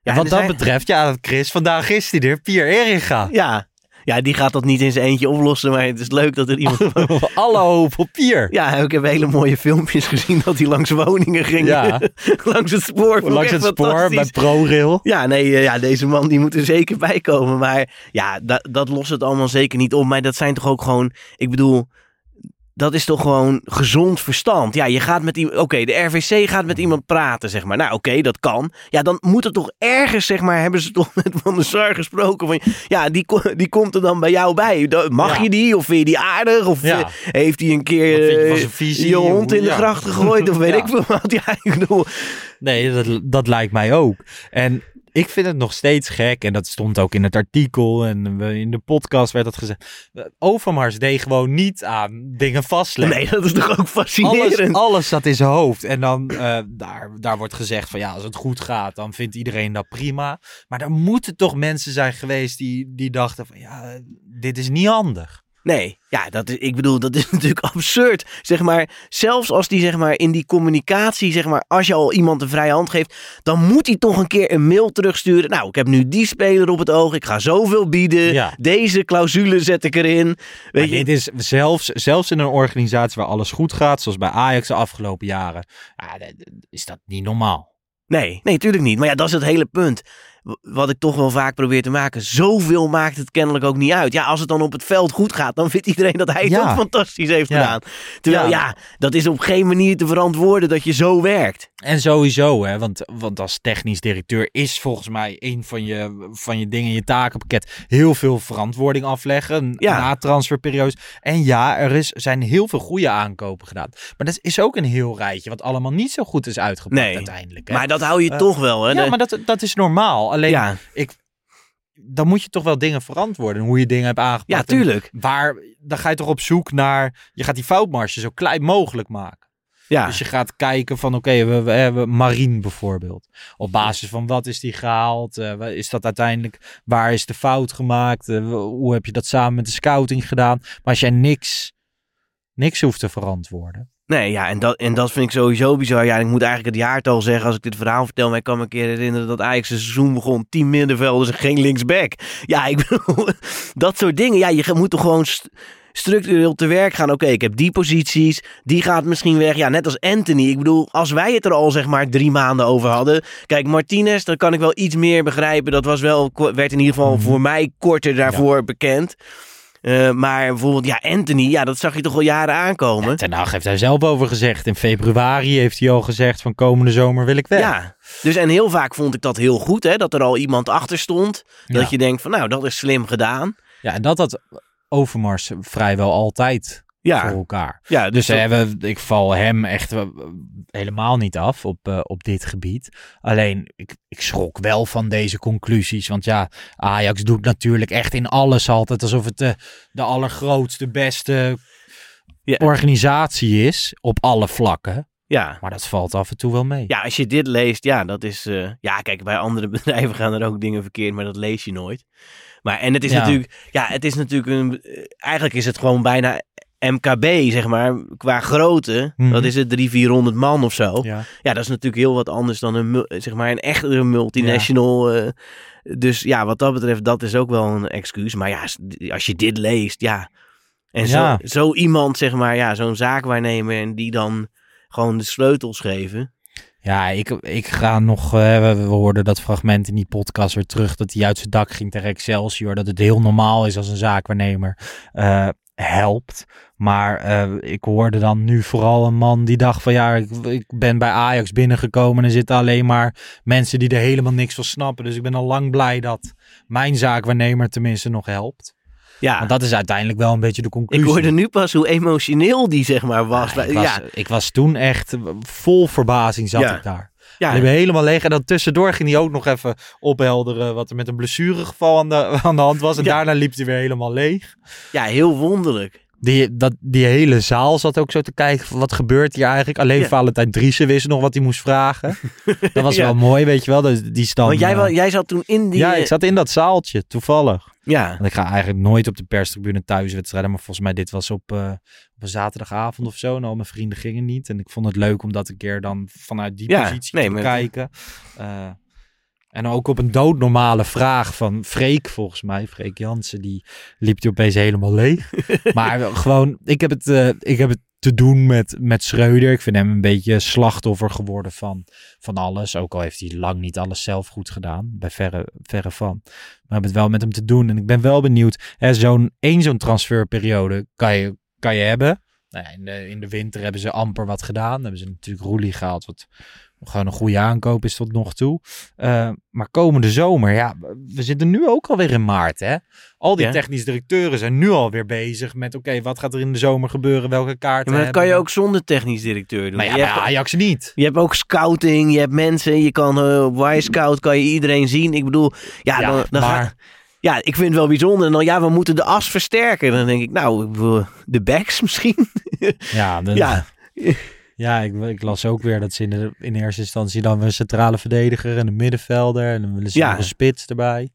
en wat er dat zijn- betreft, ja, Chris, vandaag is hij er, Pier Eringa. Ja. ja, die gaat dat niet in zijn eentje oplossen. Maar het is leuk dat er iemand... Alle hoop op Pier. Ja, ik heb hele mooie filmpjes gezien dat hij langs woningen ging. Ja. langs het spoor. Langs het spoor bij. ProRail. Ja, nee, eh, ja, deze man die moet er zeker bij komen. Maar ja, dat, dat lost het allemaal zeker niet op. Maar dat zijn toch ook gewoon, ik bedoel, dat is toch gewoon gezond verstand. Ja, je gaat met iemand, oké, de RVC gaat met iemand praten, zeg maar. Nou, oké, dat kan. Ja, dan moet het toch ergens, zeg maar, hebben ze toch met Van der Sar gesproken van, ja, die, die komt er dan bij jou bij. Mag Ja. je die? Of vind je die aardig? Of Ja. eh, heeft hij een keer je eh, visie? je hond in de ja. gracht gegooid? Of weet ik veel wat. Ja, ik bedoel, Nee, dat, dat lijkt mij ook. En ik vind het nog steeds gek. En dat stond ook in het artikel. En in de podcast werd dat gezegd. Overmars deed gewoon niet aan dingen vastleggen. nee, dat is toch ook alles, fascinerend. alles zat in zijn hoofd. En dan eh, daar, daar wordt gezegd van ja, als het goed gaat, dan vindt iedereen dat prima. Maar er moeten toch mensen zijn geweest die, die dachten van ja, dit is niet handig. Nee, ja, dat is, ik bedoel, dat is natuurlijk absurd. Zeg maar, zelfs als die zeg maar in die communicatie, zeg maar, als je al iemand een vrije hand geeft, dan moet hij toch een keer een mail terugsturen. Nou, ik heb nu die speler op het oog, ik ga zoveel bieden. Ja. Deze clausule zet ik erin. Maar Weet je, dit is zelfs, zelfs in een organisatie waar alles goed gaat, zoals bij Ajax de afgelopen jaren, ja, is dat niet normaal. Nee, nee, tuurlijk niet. Maar ja, dat is het hele punt. Wat ik toch wel vaak probeer te maken. Zoveel maakt het kennelijk ook niet uit. Ja, als het dan op het veld goed gaat, dan vindt iedereen dat hij het Ja. ook fantastisch heeft Ja. gedaan. Terwijl Ja. ja. dat is op geen manier te verantwoorden dat je zo werkt. En sowieso, hè, want, want als technisch directeur is volgens mij een van je, van je dingen, je takenpakket, heel veel verantwoording afleggen na transferperiodes. En ja, er is, zijn heel veel goede aankopen gedaan. Maar dat is ook een heel rijtje wat allemaal niet zo goed is uitgepakt Nee. uiteindelijk. Hè? Maar dat hou je Eh, toch wel, hè? ja, maar dat, dat is normaal. Alleen, ja. dan moet je toch wel dingen verantwoorden. Hoe je dingen hebt aangepakt. ja, tuurlijk. Waar, dan ga je toch op zoek naar, je gaat die foutmarge zo klein mogelijk maken. Ja. Dus je gaat kijken van oké, we, we hebben Marien bijvoorbeeld. Op basis van wat is die gehaald? Eh, is dat uiteindelijk, waar is de fout gemaakt? Eh, hoe heb je dat samen met de scouting gedaan? Maar als jij niks, niks hoeft te verantwoorden. Nee, ja, en dat, en dat vind ik sowieso bizar. Ja, ik moet eigenlijk het jaartal zeggen als ik dit verhaal vertel. Maar ik kan me een keer herinneren dat Ajax een seizoen begon. 10 middenvelders en geen linksback. Ja, ik bedoel, dat soort dingen. Ja, je moet toch gewoon st- structureel te werk gaan. Oké, ik heb die posities, die gaat misschien weg. Ja, net als Anthony. Ik bedoel, als wij het er al zeg maar drie maanden over hadden. Kijk, Martinez, daar kan ik wel iets meer begrijpen. Dat was wel, werd in ieder geval Mhm. voor mij korter daarvoor bekend. Eh, maar bijvoorbeeld, ja, Anthony, ja, dat zag je toch al jaren aankomen. Ja, Ten Hag heeft daar zelf over gezegd. In februari heeft hij al gezegd van komende zomer wil ik weg. Ja, dus en heel vaak vond ik dat heel goed, hè, dat er al iemand achter stond. Dat Ja. je denkt van, nou, dat is slim gedaan. Ja, en dat had Overmars vrijwel altijd Ja, voor elkaar. ja Dus dus ze hebben, ik val hem echt eh, helemaal niet af op, eh, op dit gebied. Alleen, ik, ik schrok wel van deze conclusies. Want ja, Ajax doet natuurlijk echt in alles altijd alsof het de, de allergrootste, beste Ja. organisatie is. Op alle vlakken. ja. Maar dat valt af en toe wel mee. Ja, als je dit leest, ja, dat is... eh, ja, kijk, bij andere bedrijven gaan er ook dingen verkeerd, maar dat lees je nooit. Maar, en het is Ja. natuurlijk... Ja, het is natuurlijk een... eh, Eigenlijk is het gewoon bijna MKB, zeg maar, qua grootte. Mhm. Dat is het 300, 400 man of zo. Ja. Ja, dat is natuurlijk heel wat anders dan een, zeg maar, een echte multinational. eh, dus ja, wat dat betreft, dat is ook wel een excuus. Maar ja, als je dit leest, ja. En zo, Ja. zo iemand, zeg maar, ja, zo'n zaakwaarnemer en die dan gewoon de sleutels geven. Ja, ik, ik ga nog. eh, we, we hoorden dat fragment in die podcast weer terug. Dat hij uit zijn dak ging tegen Excelsior. Dat het heel normaal is als een zaakwaarnemer eh, helpt. Maar eh, ik hoorde dan nu vooral een man die dacht: van ja, ik, ik ben bij Ajax binnengekomen. En er zitten alleen maar mensen die er helemaal niks van snappen. Dus ik ben al lang blij dat mijn zaakwaarnemer tenminste nog helpt. Ja, Want dat is uiteindelijk wel een beetje de ik conclusie. hoorde nu pas hoe emotioneel die, zeg maar, was. Ja, ik, ja, was, ik was toen echt vol verbazing zat Ja. ik daar. Ja, Ik ben helemaal leeg. En dan tussendoor ging hij ook nog even ophelderen wat er met een blessuregeval aan de, aan de hand was. En Ja. daarna liep hij weer helemaal leeg. ja, heel wonderlijk. Die, dat, die hele zaal zat ook zo te kijken van wat gebeurt hier eigenlijk. Alleen Ja. Valentijn Driessen wist nog wat hij moest vragen. Dat was Ja. wel mooi, weet je wel. Dus die stand, Want jij, eh, wa- jij zat toen in die... ja, ik zat in dat zaaltje, toevallig. ja, Want ik ga eigenlijk nooit op de perstribune thuiswedstrijden. Maar volgens mij dit was op, eh, op een zaterdagavond of zo. En al mijn vrienden gingen niet. En ik vond het leuk om dat een keer dan vanuit die Ja, positie nee, te maar- kijken. Eh, en ook op een doodnormale vraag van Freek, volgens mij. Freek Jansen, die liep die opeens helemaal leeg. maar gewoon, ik heb het, eh, ik heb het te doen met, met Schreuder. Ik vind hem een beetje slachtoffer geworden van, van alles. Ook al heeft hij lang niet alles zelf goed gedaan. Bij verre, verre van. Maar we hebben het wel met hem te doen. En ik ben wel benieuwd. hè, Zo'n één zo'n transferperiode kan je, kan je hebben. Nou ja, in, de, in de winter hebben ze amper wat gedaan. Dan hebben ze natuurlijk Roelie gehaald. Wat gewoon een goede aankoop is tot nog toe. Eh, maar komende zomer, ja, we zitten nu ook alweer in maart. Hè? Al die Ja. technisch directeuren zijn nu alweer bezig met: oké, wat gaat er in de zomer gebeuren? Welke Ja, kaarten? maar dat kan je ook zonder technisch directeur doen. Maar ja, Je hebt- Ajax niet. Je hebt ook scouting, je hebt mensen, je kan eh, op Y-Scout kan je iedereen zien. Ik bedoel, ja, Ja, dan, dan maar- ga- ja, ik vind het wel bijzonder. En dan, ja, we moeten de as versterken. Dan denk ik, nou, de backs misschien. Ja, de- ja, Ja, ik, ik las ook weer dat ze in, de, in eerste instantie dan een centrale verdediger en een middenvelder. En dan willen ze Ja. nog een spits erbij.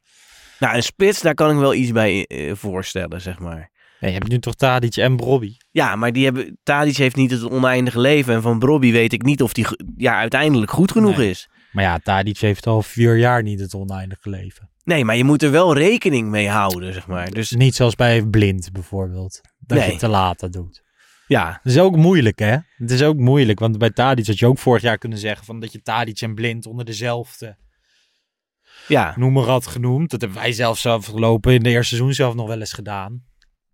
nou, een spits, daar kan ik wel iets bij eh, voorstellen, zeg maar. Ja, je hebt nu toch Tadic en Brobby. Ja, maar die hebben, Tadic heeft niet het oneindige leven. En van Brobby weet ik niet of die ja, uiteindelijk goed genoeg Nee. is. Maar ja, Tadic heeft al vier jaar niet het oneindige leven. Nee, maar je moet er wel rekening mee houden, zeg maar. Dus niet zoals bij Blind bijvoorbeeld. Dat Nee. je te laat doet. Ja, Dat is ook moeilijk, hè? Het is ook moeilijk, want bij Tadic had je ook vorig jaar kunnen zeggen van dat je Tadic en Blind onder dezelfde ja, noemer had genoemd. Dat hebben wij zelfs afgelopen in de eerste seizoen zelf nog wel eens gedaan.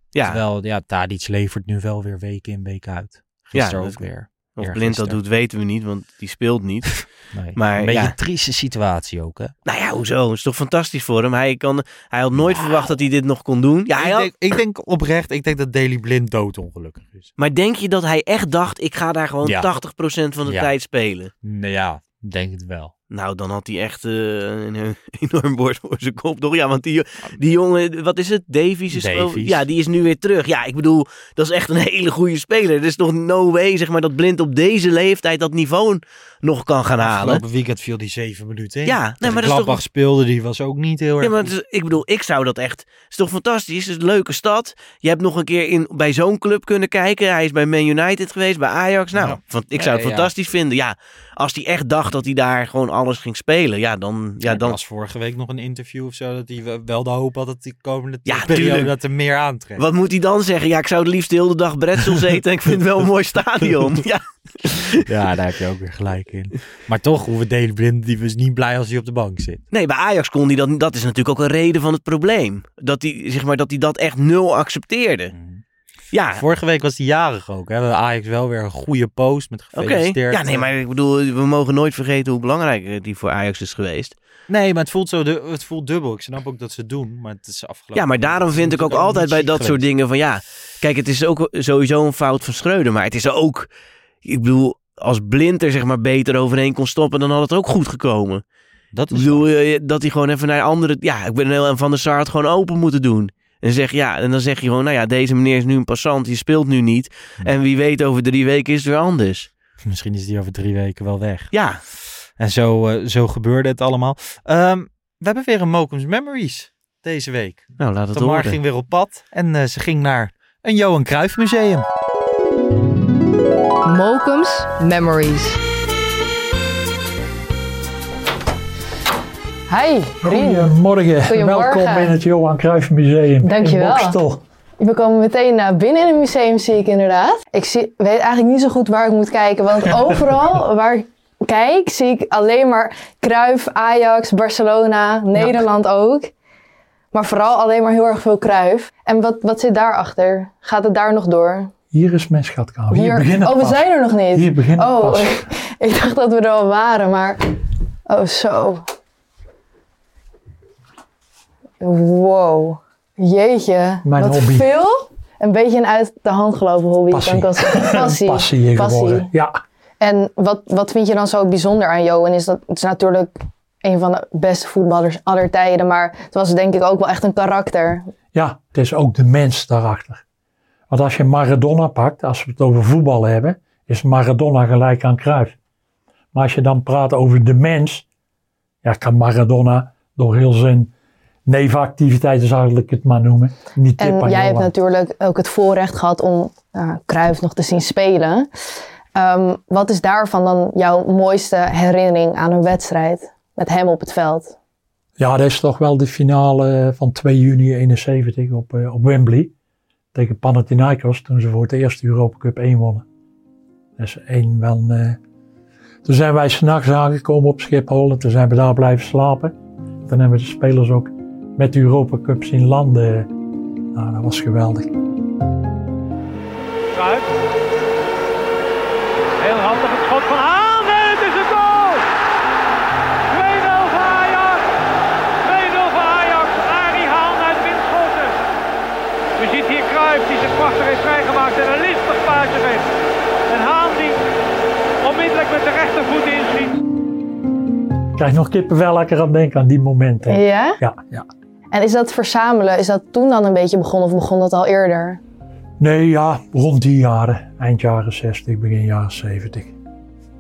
ja. Terwijl, ja, Tadic levert nu wel weer week in, week uit. Gisteren Ja, ook weer. Of Blind dat doet, weten we niet, want die speelt niet. Nee. Maar een beetje ja. een trieste situatie ook, hè? Nou ja, hoezo? Het is toch fantastisch voor hem? Hij, kan, hij had nooit verwacht dat hij dit nog kon doen. Ja, ik, had, denk, ik denk oprecht, ik denk dat Daily Blind doodongelukkig is. maar denk je dat hij echt dacht, ik ga daar gewoon Ja. 80% van de Ja. tijd spelen? Nou ja, denk het wel. Nou, dan had hij echt eh, een enorm bord voor zijn kop, toch? Ja, want die, die jongen, wat is het? Davies is Davies. Ja, die is nu weer terug. Ja, ik bedoel, dat is echt een hele goede speler. Er is toch no way, zeg maar, dat Blind op deze leeftijd dat niveau nog kan gaan halen. Afgelopen weekend viel die zeven minuten in. Ja, nee, maar dat is toch- speelde, die was ook niet heel erg Ja, maar is- ik bedoel, ik zou dat echt... Het is toch fantastisch? Het is een leuke stad. Je hebt nog een keer in, bij zo'n club kunnen kijken. Hij is bij Man United geweest, bij Ajax. Nou, Ja. van- ik zou het Ja, ja. fantastisch vinden. Ja, als hij echt dacht dat hij daar gewoon alles ging spelen, ja, dan... Ja, Er dan was vorige week nog een interview of zo dat hij wel de hoop had dat die komende Ja, periode tuurlijk. dat er meer aantrekt. wat moet hij dan zeggen? Ja, ik zou het liefst de hele dag bretzels eten en ik vind het wel een mooi stadion. Ja, Ja, daar heb je ook weer gelijk in. Maar toch, hoeven Deli Blind, die was niet blij als hij op de bank zit. Nee, bij Ajax kon hij dat. Dat is natuurlijk ook een reden van het probleem. Dat hij, zeg maar, dat, hij dat echt nul accepteerde. Ja, Vorige week was hij jarig ook. Hè? Hadden Ajax wel weer een goede post met gefeliciteerd. Ja, nee, maar ik bedoel, we mogen nooit vergeten hoe belangrijk die voor Ajax is geweest. Nee, maar het voelt, zo het voelt dubbel. Ik snap ook dat ze het doen, maar het is afgelopen. Ja, maar daarom vind ik ook altijd bij dat soort dingen van ja. Kijk, het is ook sowieso een fout van Schreuder. Maar het is ook. Ik bedoel, als Blind er zeg maar beter overheen kon stoppen, dan had het ook goed gekomen. Dat Ik is bedoel, eh, dat hij gewoon even naar andere. Ja, ik ben heel en Van der Sar het gewoon open moeten doen. En, zeg, ja, en dan zeg je gewoon, nou ja, deze meneer is nu een passant, die speelt nu niet. En wie weet, over drie weken is het weer anders. Misschien is die over drie weken wel weg. Ja, En zo, eh, zo gebeurde het allemaal. Ehm, we hebben weer een Mokums Memories deze week. nou laat het Tamar horen. ging weer op pad en eh, ze ging naar een Johan Cruijff museum. Mokums Memories. Hi, Rien. Goedemorgen. Goedemorgen. Welkom in het Johan Cruijff Museum. Dankjewel. In Bokstel. We komen meteen eh, binnen in het museum, zie ik inderdaad. Ik zie, weet eigenlijk niet zo goed waar ik moet kijken, want overal waar ik kijk, zie ik alleen maar Cruijff, Ajax, Barcelona, Nederland ook. Maar vooral alleen maar heel erg veel Cruijff. En wat, wat zit daarachter? Gaat het daar nog door? Hier is mijn schatkamer. Hier, beginnen het oh, we zijn er nog niet. Hier beginnen Oh, pas. ik dacht dat we er al waren, maar... Oh, zo. Wow. Jeetje. Mijn wat hobby. veel. Een beetje een uit de hand gelopen hobby. Passie. Kan ik wel zeggen. Passie. Passie hier geworden. Ja, En wat, wat vind je dan zo bijzonder aan Johan? Is dat, het is natuurlijk een van de beste voetballers aller tijden. Maar het was denk ik ook wel echt een karakter. ja, het is ook de mens daarachter. Want als je Maradona pakt, als we het over voetbal hebben, is Maradona gelijk aan Cruijff. Maar als je dan praat over de mens, ja, kan Maradona door heel zijn nevenactiviteiten, zal ik het maar noemen, niet En jij hebt natuurlijk ook het voorrecht gehad om uh, Cruijff nog te zien spelen. Um, wat is daarvan dan jouw mooiste herinnering aan een wedstrijd met hem op het veld? Ja, dat is toch wel de finale van 2 juni 71 op, uh, op Wembley. Tegen Panathinaikos, toen ze voor het eerst de Europa Cup 1 wonnen. Is één wel... Uh... Toen zijn wij s'nachts aangekomen op Schiphol en toen zijn we daar blijven slapen. Toen hebben we de spelers ook met de Europa Cup zien landen. Nou, dat was geweldig. Kruip. Heel handig Prachtig heeft vrijgemaakt en een listig paasje geeft. En Haan die onmiddellijk met de rechtervoet inschiet. Ik krijg nog kippenvel lekker aan denken aan die momenten. Ja? Ja, ja. En is dat verzamelen, is dat toen dan een beetje begonnen of begon dat al eerder? Nee, ja, rond die jaren. Eind jaren 60, begin jaren 70.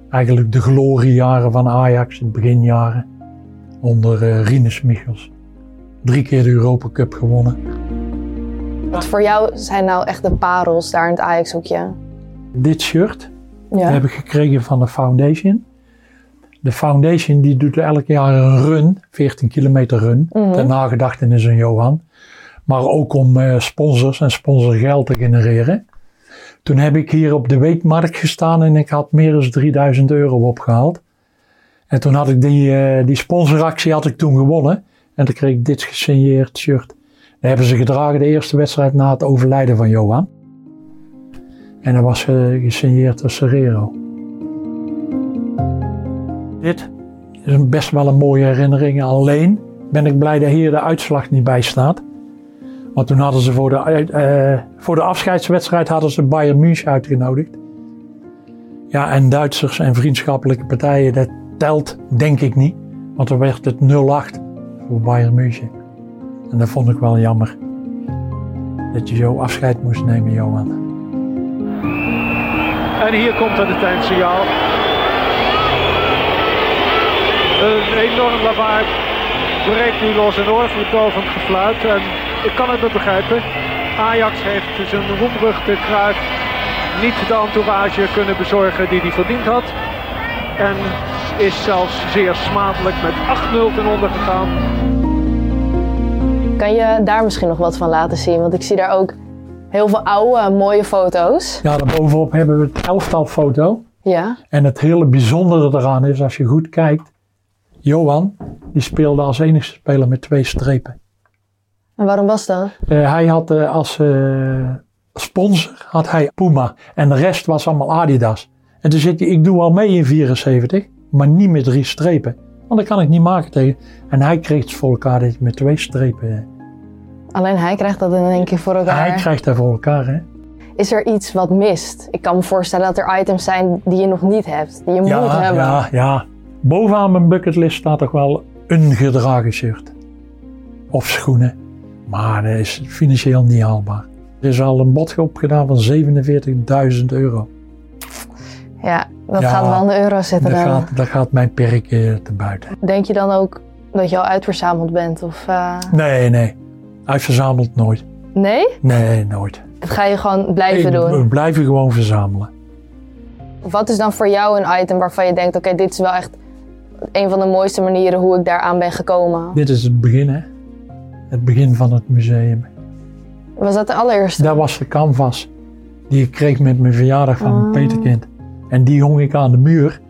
Eigenlijk de gloriejaren van Ajax, in beginjaren. Onder uh, Rinus Michels. Drie keer de Europa Cup gewonnen. Wat voor jou zijn nou echt de parels daar in het Ajax-hoekje? Dit shirt ja. heb ik gekregen van de Foundation. De Foundation die doet elk jaar een run, 14 kilometer run, mm -hmm. ter nagedachtenis aan Johan. Maar ook om uh, sponsors en sponsorgeld te genereren. Toen heb ik hier op de weekmarkt gestaan en ik had meer dan 3000 euro opgehaald. En toen had ik die, uh, die sponsoractie had ik toen gewonnen. En toen kreeg ik dit gesigneerd shirt. Dat hebben ze gedragen de eerste wedstrijd na het overlijden van Johan. En dat was uh, gesigneerd door Serrero. Dit is best wel een mooie herinnering. Alleen ben ik blij dat hier de uitslag niet bij staat. Want toen hadden ze voor de, uh, voor de afscheidswedstrijd hadden ze Bayern München uitgenodigd. Ja, en Duitsers en vriendschappelijke partijen, dat telt denk ik niet. Want dan werd het 0-8 voor Bayern München. En dat vond ik wel jammer. Dat je zo afscheid moest nemen, Johan. En hier komt dan het eindsignaal. Een enorm lawaai breekt nu los en oorverdovend gefluit. En ik kan het me begrijpen. Ajax heeft zijn roemruchte kruid niet de entourage kunnen bezorgen die hij verdiend had. En is zelfs zeer smadelijk met 8-0 ten onder gegaan. Kan je daar misschien nog wat van laten zien? Want ik zie daar ook heel veel oude, mooie foto's. Ja, daarbovenop hebben we het elftal foto. Ja. En het hele bijzondere eraan is, als je goed kijkt, Johan, die speelde als enige speler met twee strepen. En waarom was dat? Eh, hij had eh, als eh, sponsor had hij Puma en de rest was allemaal Adidas. En toen zit hij, ik doe al mee in 74, maar niet met drie strepen. Want dat kan ik niet maken tegen. En hij kreeg het voor elkaar dat met twee strepen. Alleen hij krijgt dat in één keer voor elkaar. Hij krijgt dat voor elkaar, hè? Is er iets wat mist? Ik kan me voorstellen dat er items zijn die je nog niet hebt, die je moet hebben. ja, ja. Bovenaan mijn bucketlist staat toch wel een gedragen shirt. Of schoenen. Maar dat is financieel niet haalbaar. Er is al een bod opgedaan van 47.000 euro. Ja, dat Ja, gaat wel in de euro zitten Dat dan. gaat, dat gaat mijn perk eh, te buiten. Denk je dan ook dat je al uitverzameld bent? Of, eh, Nee, nee. Hij verzamelt nooit. Nee? Nee, nooit. Dat ga je gewoon blijven Ik- doen. We blijven gewoon verzamelen. Wat is dan voor jou een item waarvan je denkt, oké, dit is wel echt een van de mooiste manieren hoe ik daaraan ben gekomen? Dit is het begin, hè. Het begin van het museum. Was dat de allereerste? Dat was de canvas die ik kreeg met mijn verjaardag van Ah. mijn peterkind. En die hong ik aan de muur.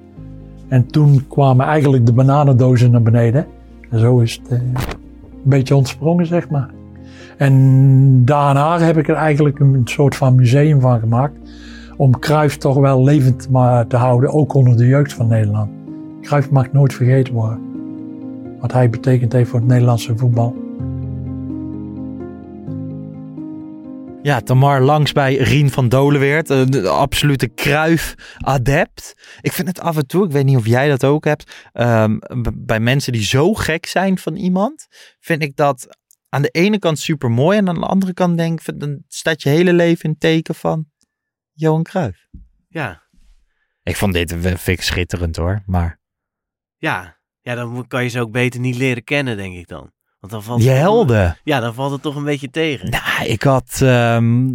En toen kwamen eigenlijk de bananendozen naar beneden. En zo is het eh, een beetje ontsprongen, zeg maar. En daarna heb ik er eigenlijk een soort van museum van gemaakt. Om Cruijff toch wel levend te houden, ook onder de jeugd van Nederland. Cruijff mag nooit vergeten worden. Wat hij betekend heeft voor het Nederlandse voetbal. Ja, Tamar langs bij Rien van Dolenweert. eh, De absolute kruif-adept. Ik vind het af en toe, ik weet niet of jij dat ook hebt. ehm, bij mensen die zo gek zijn van iemand, vind ik dat aan de ene kant super mooi. En aan de andere kant denk ik, dan staat je hele leven in het teken van Johan Cruijff. Ja, Ik vond dit vind ik schitterend hoor. Maar ja. Ja, dan kan je ze ook beter niet leren kennen, denk ik dan. Want dan valt die het toch- helden. Ja, dan valt het toch een beetje tegen. Nou, ik had, ehm,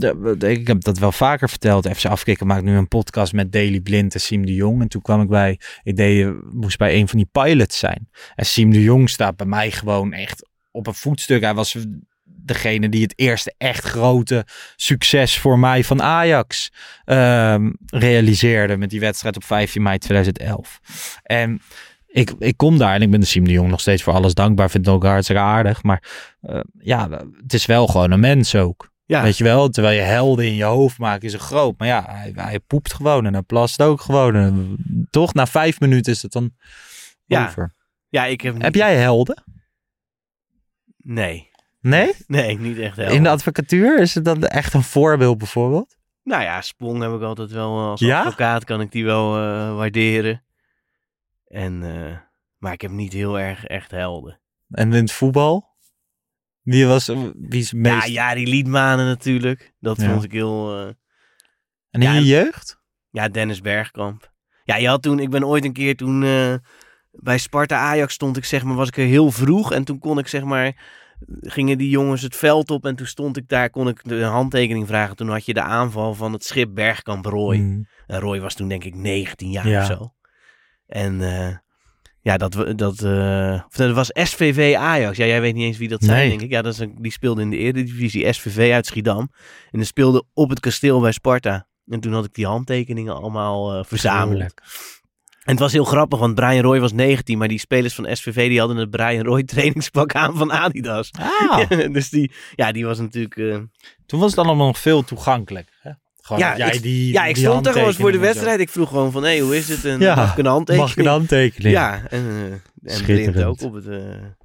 ik heb dat wel vaker verteld. FC Afkikken maakt nu een podcast met Daily Blind en Siem de Jong. En toen kwam ik bij, ik deed, eh, moest bij een van die pilots zijn. En Siem de Jong staat bij mij gewoon echt op een voetstuk. Hij was degene die het eerste echt grote succes voor mij van Ajax ehm, realiseerde met die wedstrijd op 15 mei 2011. En ik, ik kom daar en ik ben de Siem de Jong nog steeds voor alles dankbaar. Vind het ook hartstikke aardig. Maar eh, ja, het is wel gewoon een mens ook. Ja. Weet je wel, terwijl je helden in je hoofd maakt, is het groot. Maar ja, hij, hij poept gewoon en hij plast ook gewoon. En toch, na vijf minuten is het dan Ja. over. Ja, ik heb... Heb jij helden? Nee. Nee? Nee, niet echt helder. In de advocatuur is het dan echt een voorbeeld bijvoorbeeld? Nou ja, Sprong heb ik altijd wel eh, als Ja? advocaat kan ik die wel eh, waarderen. En, eh, maar ik heb niet heel erg echt helden. En in het voetbal? Wie was wie is meest... Ja, Jari Liedmanen natuurlijk. Dat Ja. vond ik heel... eh, En in ja, je jeugd? Ja, Dennis Bergkamp. Ja, je had toen, ik ben ooit een keer toen eh, bij Sparta Ajax stond ik zeg maar, was ik er heel vroeg. En toen kon ik zeg maar, gingen die jongens het veld op en toen stond ik daar, kon ik de handtekening vragen. Toen had je de aanval van het schip Bergkamp Roy. Mm. En Roy was toen denk ik 19 jaar Ja. of zo. En eh, ja, dat, we- dat, eh, of dat was SVV Ajax. Ja, jij weet niet eens wie dat zijn, Nee. denk ik. Ja, dat is een, die speelde in de Eredivisie SVV uit Schiedam. En die speelde op het kasteel bij Sparta. En toen had ik die handtekeningen allemaal eh, verzameld. Heerlijk. En het was heel grappig, want Brian Roy was 19, maar die spelers van SVV die hadden het Brian Roy trainingspak aan van Adidas. Ah. dus die, ja, die was natuurlijk... eh, Toen was het allemaal nog veel toegankelijk. Hè? Gewoon ja, jij ik, die ja, ik die stond er gewoon voor de wedstrijd. Ik vroeg gewoon van, hé, hoe is het? En Ja, mag ik een handtekening? mag ik een handtekening? Ja, en, en Blind Schitterend. ook op het eh,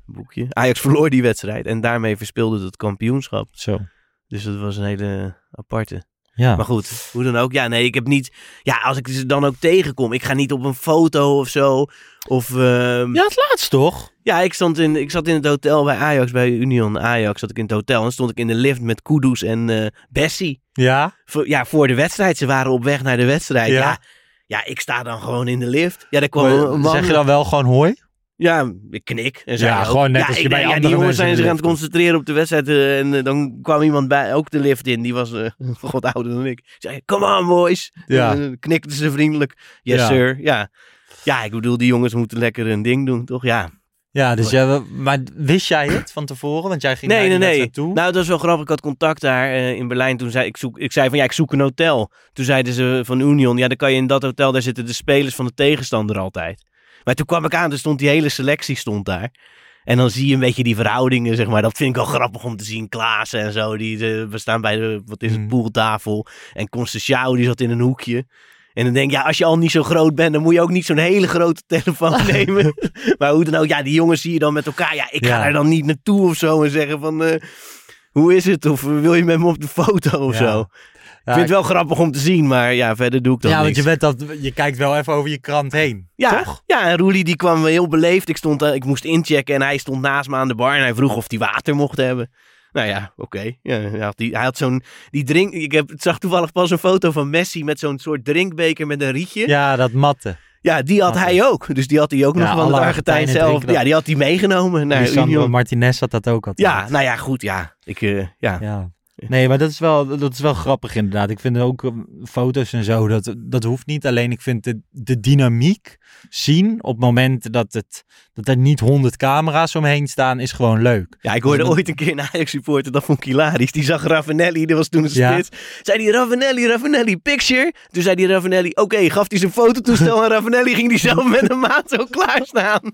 boekje. Ajax verloor die wedstrijd en daarmee verspeelde het het kampioenschap. Zo. Dus dat was een hele aparte. Ja. Maar goed, hoe dan ook. Ja, nee, ik heb niet... Ja, als ik ze dan ook tegenkom. Ik ga niet op een foto of zo. Of... ehm, Ja, het laatst toch? Ja, ik, stond in, ik zat in het hotel bij Ajax, bij Union Ajax zat ik in het hotel. En stond ik in de lift met Kudus en eh Bessie. Ja. Voor, ja, voor de wedstrijd. Ze waren op weg naar de wedstrijd. Ja. Ja, ja, ik sta dan gewoon in de lift. Ja, daar kwam Maar een man... zeg je dan wel gewoon hoi? Ja, ik knik. En Ja, ook. gewoon net ja, als je bij ja, andere die jongens zijn zich aan het concentreren op de wedstrijd. eh, en eh, dan kwam iemand bij, ook de lift in. Die was eh god ouder dan ik. Ik zei, come on boys. Ja. En, knikten ze vriendelijk. Yes Ja. sir. Ja. Ja, ik bedoel, die jongens moeten lekker hun ding doen, toch? Ja. Ja, dus ja, maar wist jij het van tevoren? Want jij ging Nee, naar nee, nee. toe. Nou, dat is wel grappig. Ik had contact daar in Berlijn. Toen zei ik, zoek, ik zei van ja, ik zoek een hotel. Toen zeiden ze van Union, ja, dan kan je in dat hotel, daar zitten de spelers van de tegenstander altijd. Maar toen kwam ik aan, er stond die hele selectie stond daar. En dan zie je een beetje die verhoudingen, zeg maar. Dat vind ik wel grappig om te zien. Klaassen en zo, die, we staan bij de, wat is het, Mm. pooltafel. En Constantiao, die zat in een hoekje. En dan denk ik, ja, als je al niet zo groot bent, dan moet je ook niet zo'n hele grote telefoon nemen. maar hoe dan ook, ja, die jongens zie je dan met elkaar. Ja, ik ga Ja. daar dan niet naartoe of zo en zeggen van, eh, hoe is het? Of eh, wil je met me op de foto of Ja. zo? Ja, ik vind het wel grappig om te zien, maar ja, verder doe ik dat ja, want je, bent dat, je kijkt wel even over je krant heen. Ja, Toch? ja, en Roelie die kwam heel beleefd. Ik, stond, eh, ik moest inchecken en hij stond naast me aan de bar en hij vroeg of hij water mocht hebben. Nou ja, oké. Ja, hij had, die, hij had zo'n die drink. Ik heb, zag toevallig pas een foto van Messi met zo'n soort drinkbeker met een rietje. Ja, Ja, dat matten. die had hij ook. Dus die had hij ook Ja, nog van de Argentijn zelf. Ja, die had hij meegenomen naar Union. Martinez had dat ook altijd. Ja, nou ja, goed. Ja, ik, eh, ja. Ja. Nee, maar dat is, wel, dat is wel grappig inderdaad. Ik vind ook eh, foto's en zo, dat, dat hoeft niet. Alleen ik vind de, de dynamiek zien op momenten dat, het, dat er niet honderd camera's omheen staan, is gewoon leuk. Ja, ik hoorde Dus ooit een keer een Ajax-supporter, dat vond ik hilarisch. Die zag Ravanelli, dat was toen een Ja. spits. Zei die Ravanelli, Ravanelli, picture. Toen zei die Ravanelli, oké, gaf hij zijn fototoestel en Ravanelli ging die zelf met een maat zo klaarstaan.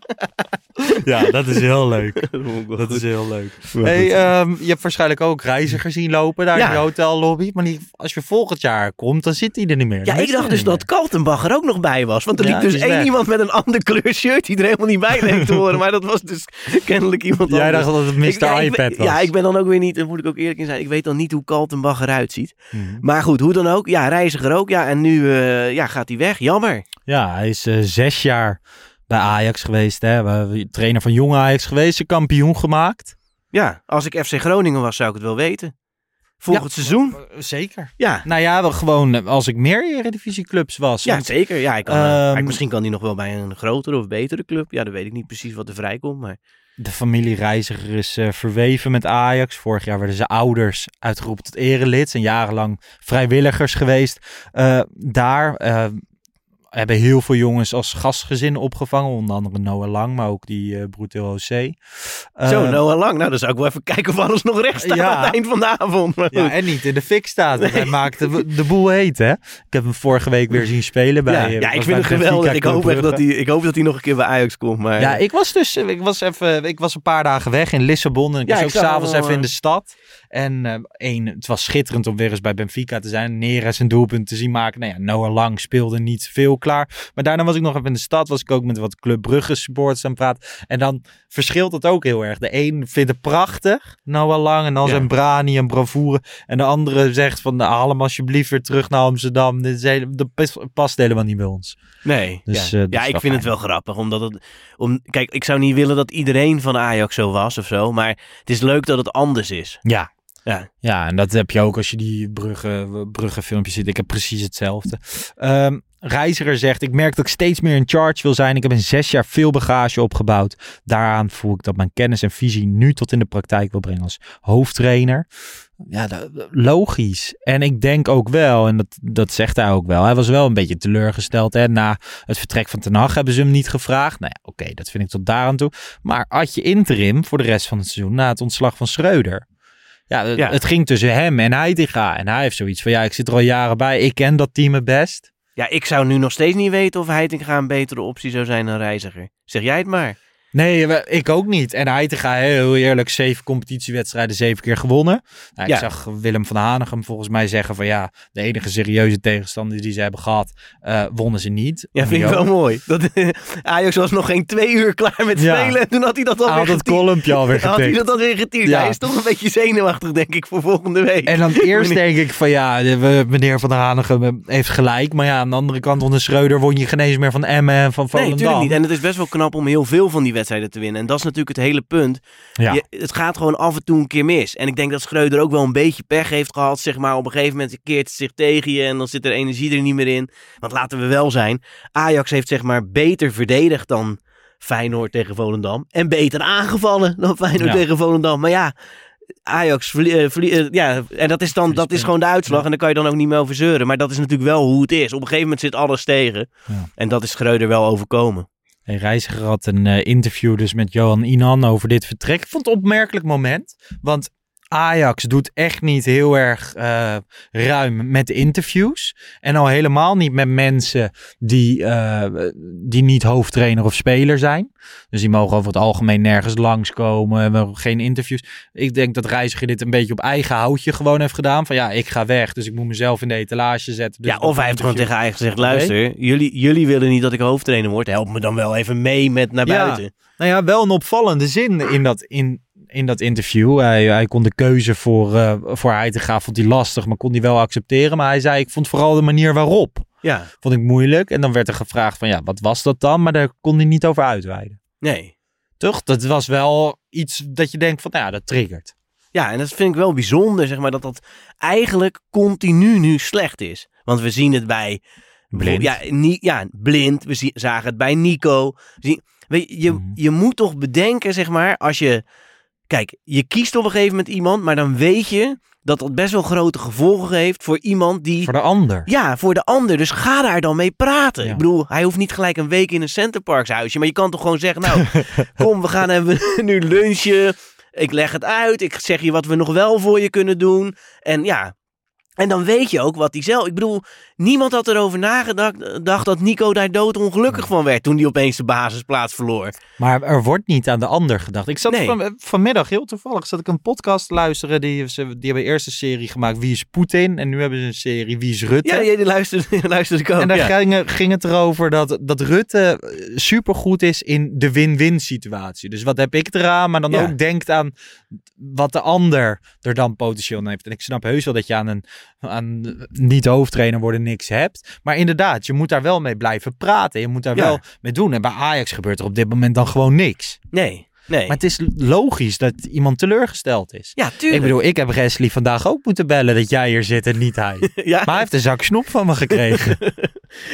Ja, dat is heel leuk. Dat Dat is heel leuk. Hey, ehm, je hebt waarschijnlijk ook reizigers zien lopen daar Ja. in de hotellobby. Maar die, als je volgend jaar komt, dan zit hij er niet meer. Ja, ik dacht dus dat Kaltenbach er ook nog bij was. Want er Ja, liep dus die één weg. iemand met een ander kleur shirt die er helemaal niet bij te horen. Maar dat was dus kennelijk iemand Jij anders. dacht dat het Mr. Ik- ja, ik iPad weet- was. Ja, ik ben dan ook weer niet, daar moet ik ook eerlijk in zijn, ik weet dan niet hoe Kaltenbach eruit ziet. Mhm. Maar goed, hoe dan ook. Ja, reiziger ook. Ja, en nu eh, ja, gaat hij weg. Jammer. Ja, hij is eh, zes jaar bij Ajax geweest. Hè. We- Trainer van jonge Ajax geweest. Kampioen gemaakt. Ja, als ik FC Groningen was, zou ik het wel weten. Volgend seizoen. Zeker. Ja. Nou ja, wel gewoon eh, als ik meer Eredivisieclubs was. Ja, Want, zeker. Ja, ik kan, eh, Ehm, misschien kan hij nog wel bij een grotere of betere club. Ja, dan weet ik niet precies wat er vrijkomt. Maar De familie Reiziger is eh, verweven met Ajax. Vorig jaar werden ze ouders uitgeroepen tot erelid. Zijn jarenlang vrijwilligers geweest. Eh, daar eh, hebben heel veel jongens als gastgezin opgevangen. Onder andere Noah Lang, maar ook die eh Broedeel OC. Zo, Eh, Noah Lang. Nou, dan zou ik wel even kijken of alles nog recht staat Ja. aan het eind van de avond. Ja, en niet in de fik staat. Hij maakte de, de boel heet, hè? Ik heb hem vorige week weer zien spelen bij ja, eh, ja, ik vind het geweldig. Ik hoop, echt dat hij, ik hoop dat hij nog een keer bij Ajax komt. Maar, Ja, ik was dus ik was even, ik was een paar dagen weg in Lissabon en ik Ja, was ik ook s'avonds even in eh, de stad. En eh, één, het was schitterend om weer eens bij Benfica te zijn. Neres een doelpunt te zien maken. Nou ja, Noah Lang speelde niet veel klaar. Maar daarna was ik nog even in de stad. Was ik ook met wat Club Brugge supporters aan het praten. En dan verschilt het ook heel erg. De een vindt het prachtig, Noah Lang. En dan Ja. zijn brani en bravoure. En de andere zegt van, nou, haal hem alsjeblieft weer terug naar Amsterdam. Dit is hele- dat past- helemaal niet bij ons. Nee, Dus, ja, eh, ja ik vind het wel grappig. Omdat het, om, kijk, ik zou niet willen dat iedereen van Ajax zo was of zo. Maar het is leuk dat het anders is. Ja, Ja, Ja, en dat heb je ook als je die Brugge, Brugge filmpjes ziet. Ik heb precies hetzelfde. Ehm, Reiziger zegt, ik merk dat ik steeds meer in charge wil zijn. Ik heb in zes jaar veel bagage opgebouwd. Daaraan voel ik dat mijn kennis en visie nu tot in de praktijk wil brengen als hoofdtrainer. Ja, logisch. En ik denk ook wel, en dat, dat zegt hij ook wel, hij was wel een beetje teleurgesteld. Hè? Na het vertrek van Ten Hag hebben ze hem niet gevraagd. Nou ja, oké, dat vind ik tot daar aan toe. Maar had je interim voor de rest van het seizoen na het ontslag van Schreuder? Ja, het, Ja. het ging tussen hem en Heitinga. En hij heeft zoiets van, ja, ik zit er al jaren bij. Ik ken dat team het best. ja, ik zou nu nog steeds niet weten of Heitinga een betere optie zou zijn dan Reiziger. Zeg jij het maar. Nee, ik ook niet. En Heitinga, heel eerlijk, zeven competitiewedstrijden, zeven keer gewonnen. Nou, ik Ja. zag Willem van Hanegem volgens mij zeggen van, ja, de enige serieuze tegenstander die ze hebben gehad, eh, wonnen ze niet. Ja, vind ik wel mooi. Dat, Ajax was nog geen twee uur klaar met Ja. spelen en toen had hij dat alweer had kolompje alweer Had hij dat alweer getierd. Ja. Hij is toch een beetje zenuwachtig, denk ik, voor volgende week. En dan eerst denk ik van ja, meneer Van der Hanegem heeft gelijk. Maar ja, aan de andere kant onder Schreuder won je geen eens meer van Emmen en van Nee, Volendam. natuurlijk niet. En het is best wel knap om heel veel van die wedstrijden te winnen. En dat is natuurlijk het hele punt. Ja. Je, het gaat gewoon af en toe een keer mis. En ik denk dat Schreuder ook wel een beetje pech heeft gehad. Zeg maar, op een gegeven moment keert het zich tegen je en dan zit er energie er niet meer in. Want laten we wel zijn, Ajax heeft zeg maar beter verdedigd dan Feyenoord tegen Volendam. En beter aangevallen dan Feyenoord Ja. tegen Volendam. Maar ja, Ajax, verlie- eh, verlie- eh, ja, en dat is dan dat is gewoon de uitslag en daar kan je dan ook niet meer over zeuren. Maar dat is natuurlijk wel hoe het is. Op een gegeven moment zit alles tegen. Ja. En dat is Schreuder wel overkomen. Hey, Reiziger had een eh, interview dus met Johan Inan over dit vertrek. Ik vond het een opmerkelijk moment. Want Ajax doet echt niet heel erg eh, ruim met interviews. En al helemaal niet met mensen die, eh, die niet hoofdtrainer of speler zijn. Dus die mogen over het algemeen nergens langskomen. We hebben geen interviews. Ik denk dat Reiziger dit een beetje op eigen houtje gewoon heeft gedaan. Van ja, ik ga weg, dus ik moet mezelf in de etalage zetten. Dus ja, of hij heeft gewoon tegen Ajax gezegd, luister, jullie, jullie willen niet dat ik hoofdtrainer word. Help me dan wel even mee met naar Ja. buiten. Nou ja, wel een opvallende zin in dat, in, in dat interview. Hij, hij kon de keuze voor, eh voor Heitinga vond hij lastig, maar kon hij wel accepteren. Maar hij zei, ik vond vooral de manier waarop. Ja. Vond ik moeilijk. En dan werd er gevraagd van, ja, wat was dat dan? Maar daar kon hij niet over uitweiden. Nee. Toch? Dat was wel iets dat je denkt van, nou ja, dat triggert. Ja, en dat vind ik wel bijzonder, zeg maar, dat dat eigenlijk continu nu slecht is. Want we zien het bij... Blind. Ja, Ni- ja blind. We zien, zagen het bij Nico. We zien, weet je, je, Mhm. je moet toch bedenken, zeg maar, als je... Kijk, je kiest op een gegeven moment iemand, maar dan weet je dat dat best wel grote gevolgen heeft voor iemand die... Voor de ander. Ja, voor de ander. Dus ga daar dan mee praten. Ja. Ik bedoel, hij hoeft niet gelijk een week in een Centerparks huisje. Maar je kan toch gewoon zeggen, nou, kom, we gaan even nu lunchen. Ik leg het uit. Ik zeg je wat we nog wel voor je kunnen doen. En ja, en dan weet je ook wat hij zelf... Ik bedoel, niemand had erover nagedacht dacht dat Nico daar doodongelukkig van werd... toen hij opeens de basisplaats verloor. Maar er wordt niet aan de ander gedacht. Ik zat Nee. van, vanmiddag heel toevallig zat ik een podcast te luisteren. Die, ze, die hebben eerst een serie gemaakt Wie is Poetin? En nu hebben ze een serie Wie is Rutte? Ja, ja, die luisterde, luisterde ik ook. En daar ja. ging, ging het erover dat, dat Rutte eh, supergoed is in de win-win situatie. Dus wat heb ik eraan, maar dan Ja. ook denkt aan wat de ander er dan potentieel aan heeft. En ik snap heus wel dat je aan een aan niet hoofdtrainer worden niks hebt. Maar inderdaad, je moet daar wel mee blijven praten. Je moet daar Ja. wel mee doen. En bij Ajax gebeurt er op dit moment dan gewoon niks. Nee, nee. Maar het is logisch dat iemand teleurgesteld is. Ja, Ik tuurlijk. bedoel, ik heb Wesley vandaag ook moeten bellen dat jij hier zit en niet hij. ja. Maar hij heeft een zak snoep van me gekregen.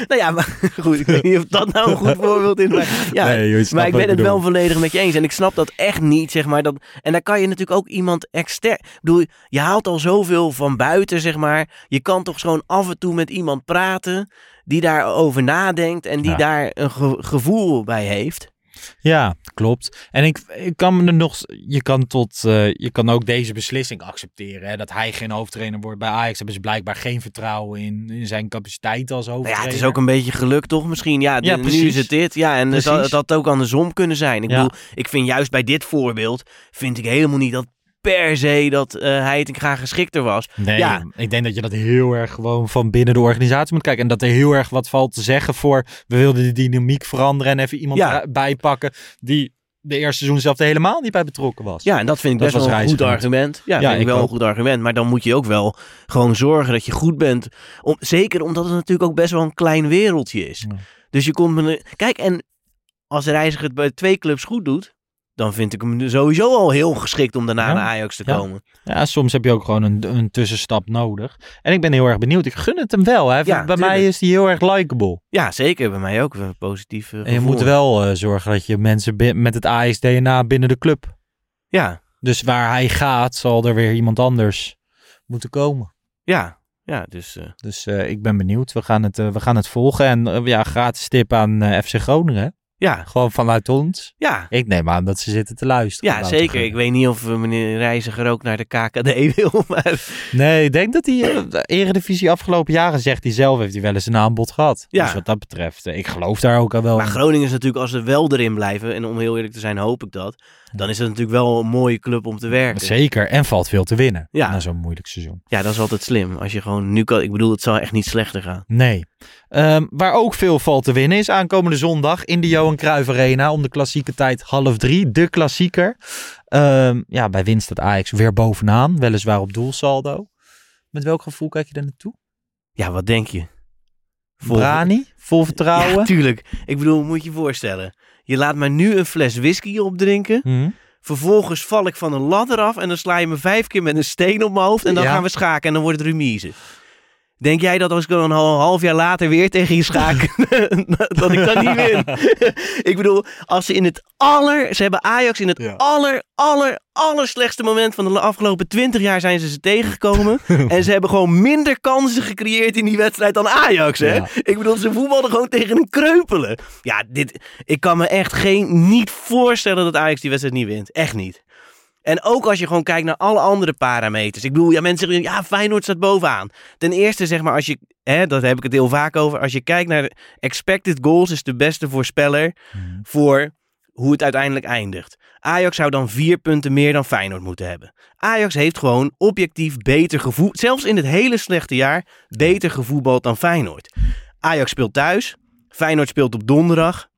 Nou ja, maar goed, ik weet niet of dat nou een goed voorbeeld is. Maar, ja, Nee, joh, maar ik ben ik het wel volledig met je eens. En ik snap dat echt niet, zeg maar. Dat, en daar kan je natuurlijk ook iemand extern... Ik bedoel, je haalt al zoveel van buiten, zeg maar. Je kan toch gewoon af en toe met iemand praten... die daarover nadenkt en die Ja. daar een ge- gevoel bij heeft. Ja, klopt. En ik, ik kan me er nog. Je kan, tot, eh, je kan ook deze beslissing accepteren. Hè, dat hij geen hoofdtrainer wordt bij Ajax. Hebben ze blijkbaar geen vertrouwen in, in zijn capaciteit als Nou hoofdtrainer. ja, het is ook een beetje geluk toch misschien. Ja, nu is het dit. Ja, en het Precies. het had ook andersom kunnen zijn. Ik Ja. bedoel, ik vind juist bij dit voorbeeld... vind ik helemaal niet dat per se dat eh hij het graag geschikter was. Nee, Ja. ik denk dat je dat heel erg gewoon van binnen de organisatie moet kijken. En dat er heel erg wat valt te zeggen voor. We wilden de dynamiek veranderen en even iemand Ja. erbij pakken die de eerste seizoen zelf er helemaal niet bij betrokken was. Ja, en dat vind ik Dat best wel een goed argument. Ja, Ja, vind ik ik wel een goed argument. Maar dan moet je ook wel gewoon zorgen dat je goed bent. Om, zeker omdat het natuurlijk ook best wel een klein wereldje is. Ja. Dus je komt. Kijk, en als de reiziger het bij twee clubs goed doet... dan vind ik hem sowieso al heel geschikt om daarna Ja. naar Ajax te Ja. komen. Ja, soms heb je ook gewoon een, een tussenstap nodig. En ik ben heel erg benieuwd. Ik gun het hem wel. Hè. Ja, bij mij is hij heel erg likable. Ja, zeker. Bij mij ook een positief eh, En je moet wel eh, zorgen dat je mensen met het AX-DNA binnen de club. Ja, Dus waar hij gaat, zal er weer iemand anders moeten komen. ja. Ja, dus... eh, Dus ik ben benieuwd. We gaan het, we gaan het volgen. En ja, gratis tip aan FC Groningen. Ja, Gewoon vanuit ons. ja. Ik neem aan dat ze zitten te luisteren. Ja, zeker. Ik weet niet of eh, meneer Reiziger ook naar de KKD wil, maar... Nee, ik denk dat hij eh, de Eredivisie afgelopen jaren zegt hij zelf heeft hij wel eens een aanbod gehad. Ja. Dus wat dat betreft, eh, ik geloof daar ook al wel Maar in. Groningen is natuurlijk, als ze wel erin blijven, en om heel eerlijk te zijn hoop ik dat, dan is het natuurlijk wel een mooie club om te werken. Zeker, en valt veel te winnen Ja. na zo'n moeilijk seizoen. Ja, dat is altijd slim. Als je gewoon nu kan, ik bedoel, het zal echt niet slechter gaan. Nee. Ehm, waar ook veel valt te winnen is aankomende zondag in de Johan Cruijff Arena om de klassieke tijd half drie. De klassieker. Ehm, ja, bij winst staat Ajax weer bovenaan, weliswaar op doelsaldo. Met welk gevoel kijk je er naartoe? Ja, wat denk je? Vol- Brani, vol vertrouwen. Ja, tuurlijk. Ik bedoel, moet je je voorstellen. Je laat mij nu een fles whisky opdrinken. Mhm. Vervolgens val ik van een ladder af en dan sla je me vijf keer met een steen op mijn hoofd. En dan Ja. gaan we schaken en dan wordt het remise. Denk jij dat als ik dan een hal- half jaar later weer tegen je schaak, dat ik dan niet win? ik bedoel, als ze in het aller... Ze hebben Ajax in het aller, aller, aller slechtste moment van de afgelopen 20 jaar zijn ze ze tegengekomen. en ze hebben gewoon minder kansen gecreëerd in die wedstrijd dan Ajax, hè? Ja. Ik bedoel, ze voetbalden gewoon tegen een kreupelen. Ja, dit, ik kan me echt geen, niet voorstellen dat Ajax die wedstrijd niet wint. Echt niet. En ook als je gewoon kijkt naar alle andere parameters. Ik bedoel, ja, mensen zeggen, ja, Feyenoord staat bovenaan. Ten eerste, zeg maar, als je, hè, dat heb ik het heel vaak over. Als je kijkt naar expected goals, is de beste voorspeller voor hoe het uiteindelijk eindigt. Ajax zou dan vier punten meer dan Feyenoord moeten hebben. Ajax heeft gewoon objectief beter gevoetbald. Zelfs in het hele slechte jaar beter gevoetbald dan Feyenoord. Ajax speelt thuis. Feyenoord speelt op donderdag.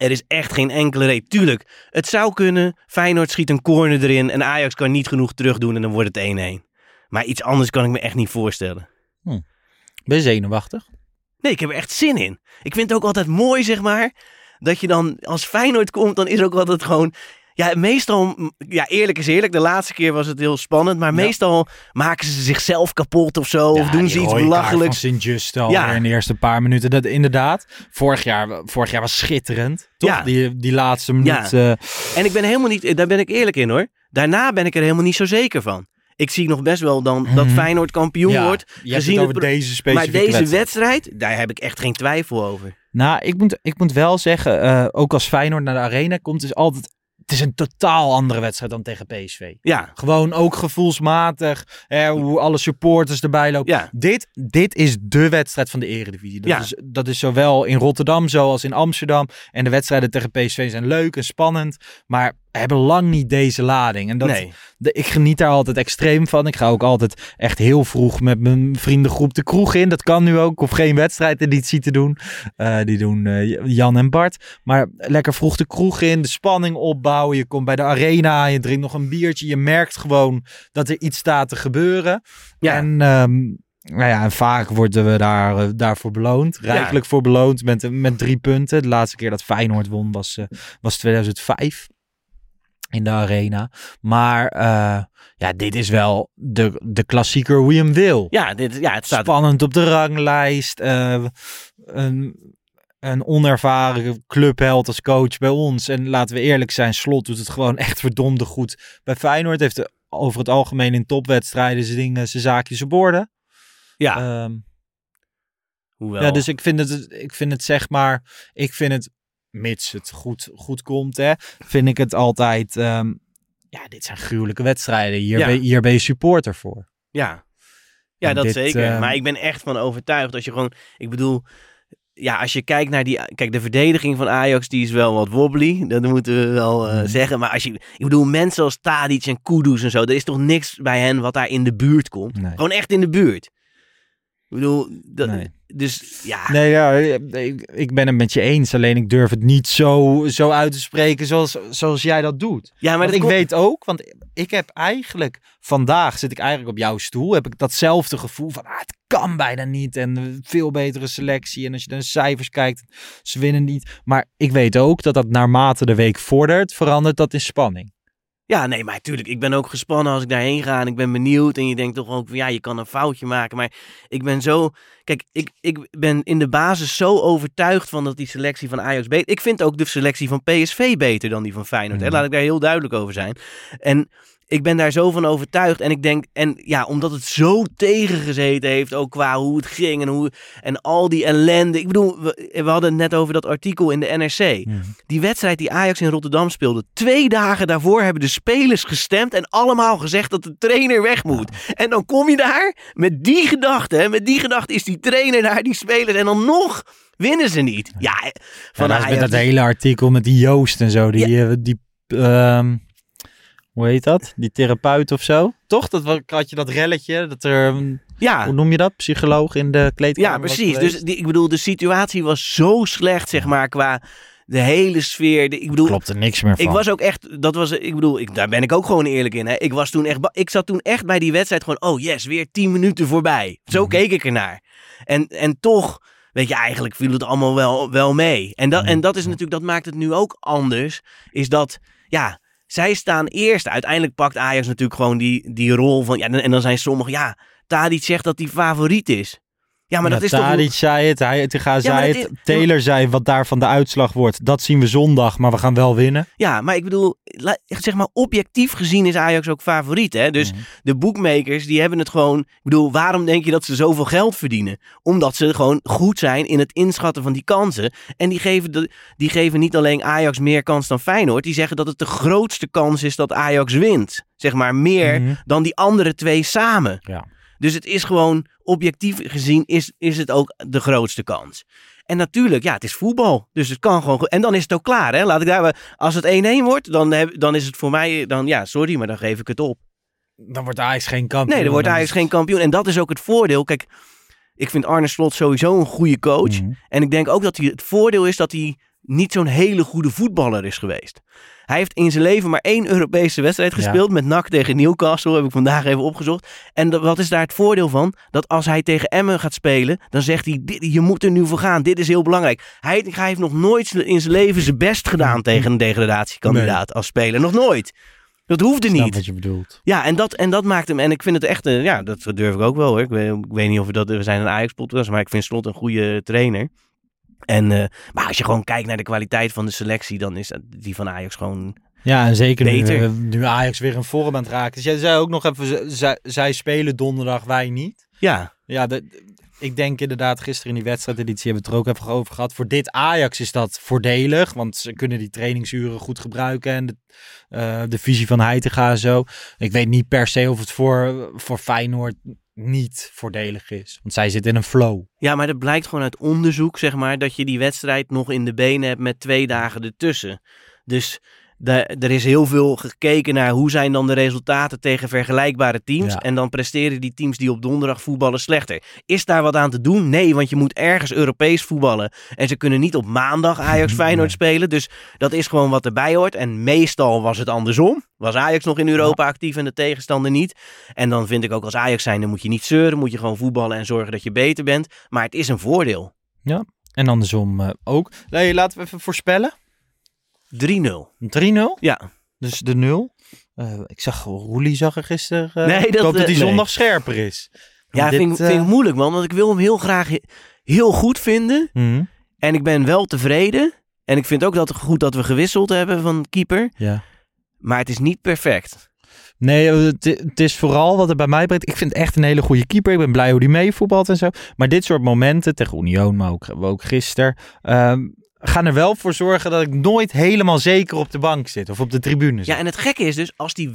Er is echt geen enkele reden. Tuurlijk, het zou kunnen. Feyenoord schiet een corner erin en Ajax kan niet genoeg terugdoen en dan wordt het 1-1. Maar iets anders kan ik me echt niet voorstellen. Ben je zenuwachtig? Nee, ik heb er echt zin in. Ik vind het ook altijd mooi, zeg maar, dat je dan als Feyenoord komt, dan is ook altijd gewoon... Ja, meestal, ja, eerlijk is eerlijk, de laatste keer was het heel spannend, maar meestal maken ze zichzelf kapot of zo, of doen ze iets belachelijks. Sint-Just al Ja. in de eerste paar minuten. Dat inderdaad. Vorig jaar, vorig jaar was schitterend. Toch? Die, die laatste minuut. Eh, En ik ben helemaal niet, daar ben ik eerlijk in hoor. Daarna ben ik er helemaal niet zo zeker van. Ik zie nog best wel dan dat Mhm. Feyenoord kampioen wordt. je hebt het over deze specifieke Maar deze wedstrijd. wedstrijd. daar heb ik echt geen twijfel over. Nou, ik moet, ik moet wel zeggen, eh, ook als Feyenoord naar de arena komt, is altijd. Het is een totaal andere wedstrijd dan tegen PSV. Ja. Gewoon ook gevoelsmatig, hè, hoe alle supporters erbij lopen. Ja. Dit, dit is de wedstrijd van de Eredivisie. Dat, Ja. is, dat is zowel in Rotterdam zoals in Amsterdam. En de wedstrijden tegen PSV zijn leuk en spannend, maar hebben lang niet deze lading. En dat, Nee. de, ik geniet daar altijd extreem van. Ik ga ook altijd echt heel vroeg met mijn vriendengroep de kroeg in. Dat kan nu ook. Of geen wedstrijdeditie te doen. Eh, die doen eh, Jan en Bart. Maar lekker vroeg de kroeg in. De spanning opbouwen. Je komt bij de arena. Je drinkt nog een biertje. Je merkt gewoon dat er iets staat te gebeuren. Ja. En... ehm, nou ja, en vaak worden we daar, eh, daarvoor beloond. Rijkelijk voor beloond met, met drie punten. De laatste keer dat Feyenoord won was, was 2005 in de arena. Maar eh, ja, dit is wel de, de klassieker hoe je hem wil. Ja, dit, ja het staat. Spannend op de ranglijst. eh, een, een onervaren clubheld als coach bij ons. En laten we eerlijk zijn, Slot doet het gewoon echt verdomde goed. Bij Feyenoord heeft over het algemeen in topwedstrijden zijn dingen, zijn zaakjes op orde. Ja. Ehm, Hoewel. ja, dus ik vind het, ik vind het zeg maar, ik vind het, mits het goed, goed komt, hè, vind ik het altijd, ehm, ja, dit zijn gruwelijke wedstrijden. Hier, Ja. ben, hier ben je supporter voor. Ja, ja En dat dit, zeker. eh, maar ik ben echt van overtuigd als je gewoon, ik bedoel, ja, als je kijkt naar die, kijk, de verdediging van Ajax, die is wel wat wobbly, dat moeten we wel Mhm. eh, zeggen. Maar als je, ik bedoel, mensen als Tadic en Kudus en zo, er is toch niks bij hen wat daar in de buurt komt. Nee. Gewoon echt in de buurt. Ik bedoel, dat, Nee. dus ja. Nee, ja, ik, ik ben het met je eens. Alleen ik durf het niet zo, zo uit te spreken zoals, zoals jij dat doet. Ja, maar want ik komt- weet ook, want ik heb eigenlijk vandaag zit ik eigenlijk op jouw stoel. Heb ik datzelfde gevoel van ah, het kan bijna niet en veel betere selectie. En als je naar de cijfers kijkt, ze winnen niet. Maar ik weet ook dat dat naarmate de week vordert, verandert dat in spanning. Ja, nee, maar tuurlijk, ik ben ook gespannen als ik daarheen ga en ik ben benieuwd. En je denkt toch ook van, ja, je kan een foutje maken. Maar ik ben zo, kijk, ik, ik ben in de basis zo overtuigd van dat die selectie van Ajax beter... Ik vind ook de selectie van PSV beter dan die van Feyenoord. Hè? Mhm. Laat ik daar heel duidelijk over zijn. En ik ben daar zo van overtuigd. En ik denk, en ja, omdat het zo tegengezeten heeft, ook qua hoe het ging en, hoe, en al die ellende. Ik bedoel, we, we hadden het net over dat artikel in de NRC. Die wedstrijd die Ajax in Rotterdam speelde. Twee dagen daarvoor hebben de spelers gestemd en allemaal gezegd dat de trainer weg moet. En dan kom je daar met die gedachte. hè, Met die gedachte is die trainer daar, die spelers. En dan nog winnen ze niet. Ja, Van ja, dat, is met Ajax. dat hele artikel met die Joost en zo. Die, eh, die ehm, hoe heet dat? Die therapeut of zo. Toch? Dat had je dat relletje. Dat er, een- Ja. hoe noem je dat? Psycholoog in de kleedkamer Ja, precies. Dus die, ik bedoel, de situatie was zo slecht, zeg maar, qua de hele sfeer. De, ik bedoel, Klopt er niks meer van. Ik was ook echt, dat was, ik bedoel, ik, daar ben ik ook gewoon eerlijk in. Hè. Ik was toen echt, ik zat toen echt bij die wedstrijd gewoon, oh yes, weer tien minuten voorbij. Zo Mhm. keek ik ernaar. En, en toch, weet je, eigenlijk viel het allemaal wel, wel mee. En dat, en dat is natuurlijk, dat maakt het nu ook anders, is dat, ja, zij staan eerst. Uiteindelijk pakt Ajax natuurlijk gewoon die, die rol van, ja, en dan zijn sommigen, ja, Tadic zegt dat hij favoriet is. Ja, maar dat is toch... Zei het, hij, zei het, is- Taylor zei wat daarvan de uitslag wordt. Dat zien we zondag, maar we gaan wel winnen. Ja, maar ik bedoel, zeg maar objectief gezien is Ajax ook favoriet. Hè? Dus de boekmakers, die hebben het gewoon... Ik bedoel, waarom denk je dat ze zoveel geld verdienen? Omdat ze gewoon goed zijn in het inschatten van die kansen. En die geven, de, die geven niet alleen Ajax meer kans dan Feyenoord. Die zeggen dat het de grootste kans is dat Ajax wint. Zeg maar meer Mhm. dan die andere twee samen. Ja. Dus het is gewoon, objectief gezien, is, is het ook de grootste kans. En natuurlijk, ja, het is voetbal. Dus het kan gewoon. En dan is het ook klaar. Hè? Laat ik daar. Als het 1-1 wordt, dan, heb, dan is het voor mij. Dan, ja, sorry, maar dan geef ik het op. Dan wordt Ajax geen kampioen. Nee, dan wordt Ajax geen kampioen. En dat is ook het voordeel. Kijk, ik vind Arne Slot sowieso een goede coach. Mhm. En ik denk ook dat hij, het voordeel is dat hij niet zo'n hele goede voetballer is geweest. Hij heeft in zijn leven maar één Europese wedstrijd Ja. gespeeld. Met NAC tegen Newcastle, heb ik vandaag even opgezocht. En dat- wat is daar het voordeel van? Dat als hij tegen Emmen gaat spelen, dan zegt hij, dit, je moet er nu voor gaan. Dit is heel belangrijk. Hij, hij heeft nog nooit in zijn leven zijn best gedaan tegen een degradatiekandidaat als speler. Nog nooit. Dat hoefde niet. wat je bedoelt. Ja, en dat, en dat maakt hem. En ik vind het echt. ja, dat durf ik ook wel hoor. Ik weet, ik weet niet of we dat. We zijn een Ajax-podcast, maar ik vind Slot een goede trainer. En, eh, maar als je gewoon kijkt naar de kwaliteit van de selectie, dan is die van Ajax gewoon. Ja, en zeker Beter. eh, nu Ajax weer een vorm aan het raken. Dus jij zei ook nog even, zij, zij spelen donderdag, wij niet. Ja, Ja, de, ik denk inderdaad, gisteren in die wedstrijdeditie hebben we het er ook even over gehad. Voor dit Ajax is dat voordelig, want ze kunnen die trainingsuren goed gebruiken en de, eh, de visie van Heitinga en zo. Ik weet niet per se of het voor, voor Feyenoord niet voordelig is, want zij zitten in een flow. ja, maar dat blijkt gewoon uit onderzoek, zeg maar, dat je die wedstrijd nog in de benen hebt met twee dagen ertussen. Dus de, er is heel veel gekeken naar hoe zijn dan de resultaten tegen vergelijkbare teams. Ja. En dan presteren die teams die op donderdag voetballen slechter. Is daar wat aan te doen? Nee, want je moet ergens Europees voetballen. En ze kunnen niet op maandag Ajax Feyenoord spelen. Dus dat is gewoon wat erbij hoort. En meestal was het andersom. Was Ajax nog in Europa actief en de tegenstander niet. En dan vind ik ook als Ajax zijn, dan moet je niet zeuren. Moet je gewoon voetballen en zorgen dat je beter bent. Maar het is een voordeel. En andersom eh, ook. Nee, laten we even voorspellen. 3-0. 3-0, Ja. dus de 0. Eh, ik zag, Roelie zag er gisteren. eh, Nee, ik dat, hoop dat eh, hij nee. zondag scherper is. Ja, Dit, vind, ik- eh, vind ik moeilijk man. Want ik wil hem heel graag he- heel goed vinden. mhm. En ik ben wel tevreden. En ik vind ook dat het goed dat we gewisseld hebben van keeper. Ja. Maar het is niet perfect. Nee, eh, het, is vooral wat er bij mij brengt. Ik vind het echt een hele goede keeper. Ik ben blij hoe die meevoetbalt en zo. Maar dit soort momenten tegen Union, maar ook, ook gisteren, ehm, gaan er wel voor zorgen dat ik nooit helemaal zeker op de bank zit of op de tribune zit. Ja, en het gekke is dus, als die,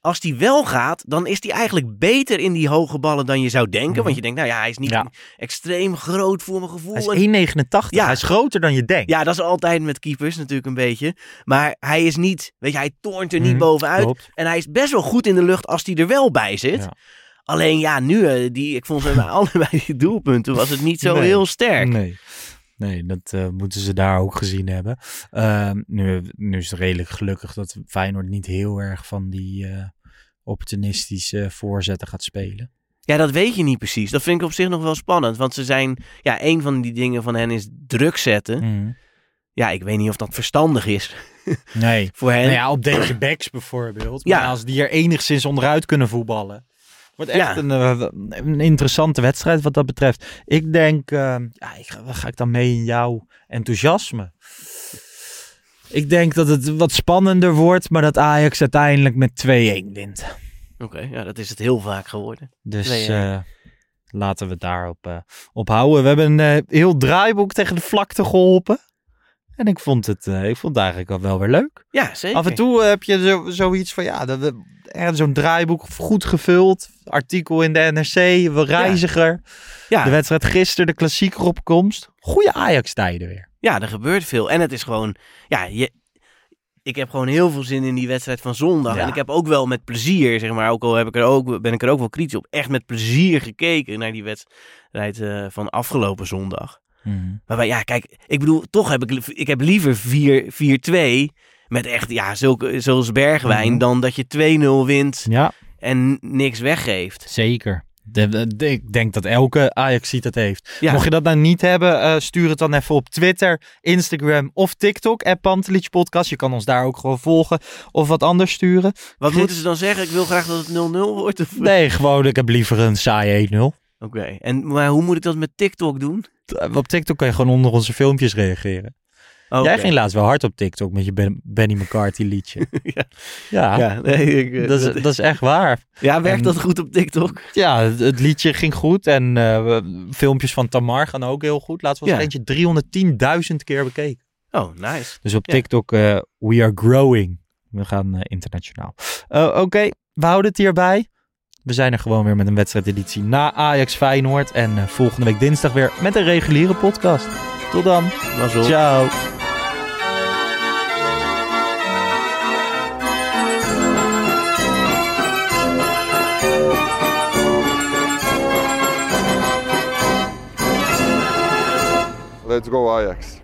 als die wel gaat, dan is die eigenlijk beter in die hoge ballen dan je zou denken. Want je denkt, nou ja, hij is niet Mhm. Ja. extreem groot voor mijn gevoel. Hij is En- 1,89. Ja. Hij is groter dan je denkt. Ja, dat is altijd met keepers natuurlijk een beetje. Maar hij is niet, weet je, hij toornt er niet Mhm, bovenuit. klopt. En hij is best wel goed in de lucht als hij er wel bij zit. Ja. Alleen ja, nu, eh, die, ik vond ze bij allebei die doelpunten, was het niet zo Nee. heel sterk. Nee. Nee, dat eh, moeten ze daar ook gezien hebben. Ehm, nu, nu is het redelijk gelukkig dat Feyenoord niet heel erg van die eh, opportunistische voorzetten gaat spelen. Ja, dat weet je niet precies. Dat vind ik op zich nog wel spannend. Want ze zijn, ja, een van die dingen van hen is druk zetten. Ja, ik weet niet of dat verstandig is Nee. voor hen. Nou ja, op deze backs bijvoorbeeld. Maar Ja. als die er enigszins onderuit kunnen voetballen. Wordt echt Ja. een, eh, een interessante wedstrijd wat dat betreft. Ik denk, eh, ja, ik, ga- ga ik dan mee in jouw enthousiasme? Ik denk dat het wat spannender wordt, maar dat Ajax uiteindelijk met 2-1 wint. Oké, ja, dat is het heel vaak geworden. Dus 2-1. eh, laten we daarop op houden. We hebben een heel draaiboek tegen de vlakte geholpen. En ik vond het, eh, ik vond het eigenlijk al wel weer leuk. Ja, zeker. Af en toe heb je zo, zoiets van, ja, dat we- er zo'n draaiboek goed gevuld. Artikel in de NRC, wel reiziger. Ja. De wedstrijd gisteren, de klassieker opkomst. Goede Ajax-tijden weer. Ja, er gebeurt veel. En het is gewoon, ja, je, ik heb gewoon heel veel zin in die wedstrijd van zondag. Ja. En ik heb ook wel met plezier, zeg maar, ook al heb ik er ook, ben ik er ook wel kritisch op, echt met plezier gekeken naar die wedstrijd eh, van afgelopen zondag. Waarbij, ja, kijk, ik bedoel, toch heb ik, ik heb liever 4 4-2 met echt, ja, zulke, zoals Bergwijn, Mhm. dan dat je 2-0 wint Ja, en niks weggeeft. zeker. De, de- de- ik denk dat elke Ajax ziet dat heeft. Ja. Mocht je dat nou niet hebben, eh, stuur het dan even op Twitter, Instagram of TikTok. App Pantelich Podcast. Je kan ons daar ook gewoon volgen of wat anders sturen. Wat Gis- moeten ze dan zeggen? Ik wil graag dat het 0-0 wordt. Of... Nee, gewoon, ik heb liever een saaie 1-0. Oké, en maar hoe moet ik dat met TikTok doen? Op TikTok kan je gewoon onder onze filmpjes reageren. Oké. Jij ging laatst wel hard op TikTok met je Ben- Benny McCarthy liedje. ja. Ja, Ja, nee, ik, eh, dat, is, dat- dat is echt waar. Ja, werkt En- dat goed op TikTok? Ja, het, het liedje ging goed en eh, filmpjes van Tamar gaan ook heel goed. Laatst was Ja. eentje 310.000 keer bekeken. Oh, nice. Dus op. TikTok, eh, we are growing. We gaan eh, internationaal. Eh, Oké, we houden het hierbij. We zijn er gewoon weer met een wedstrijdeditie na Ajax Feyenoord. En eh, volgende week dinsdag weer met een reguliere podcast. Tot dan. Mazzel. Ciao. Let's go Ajax.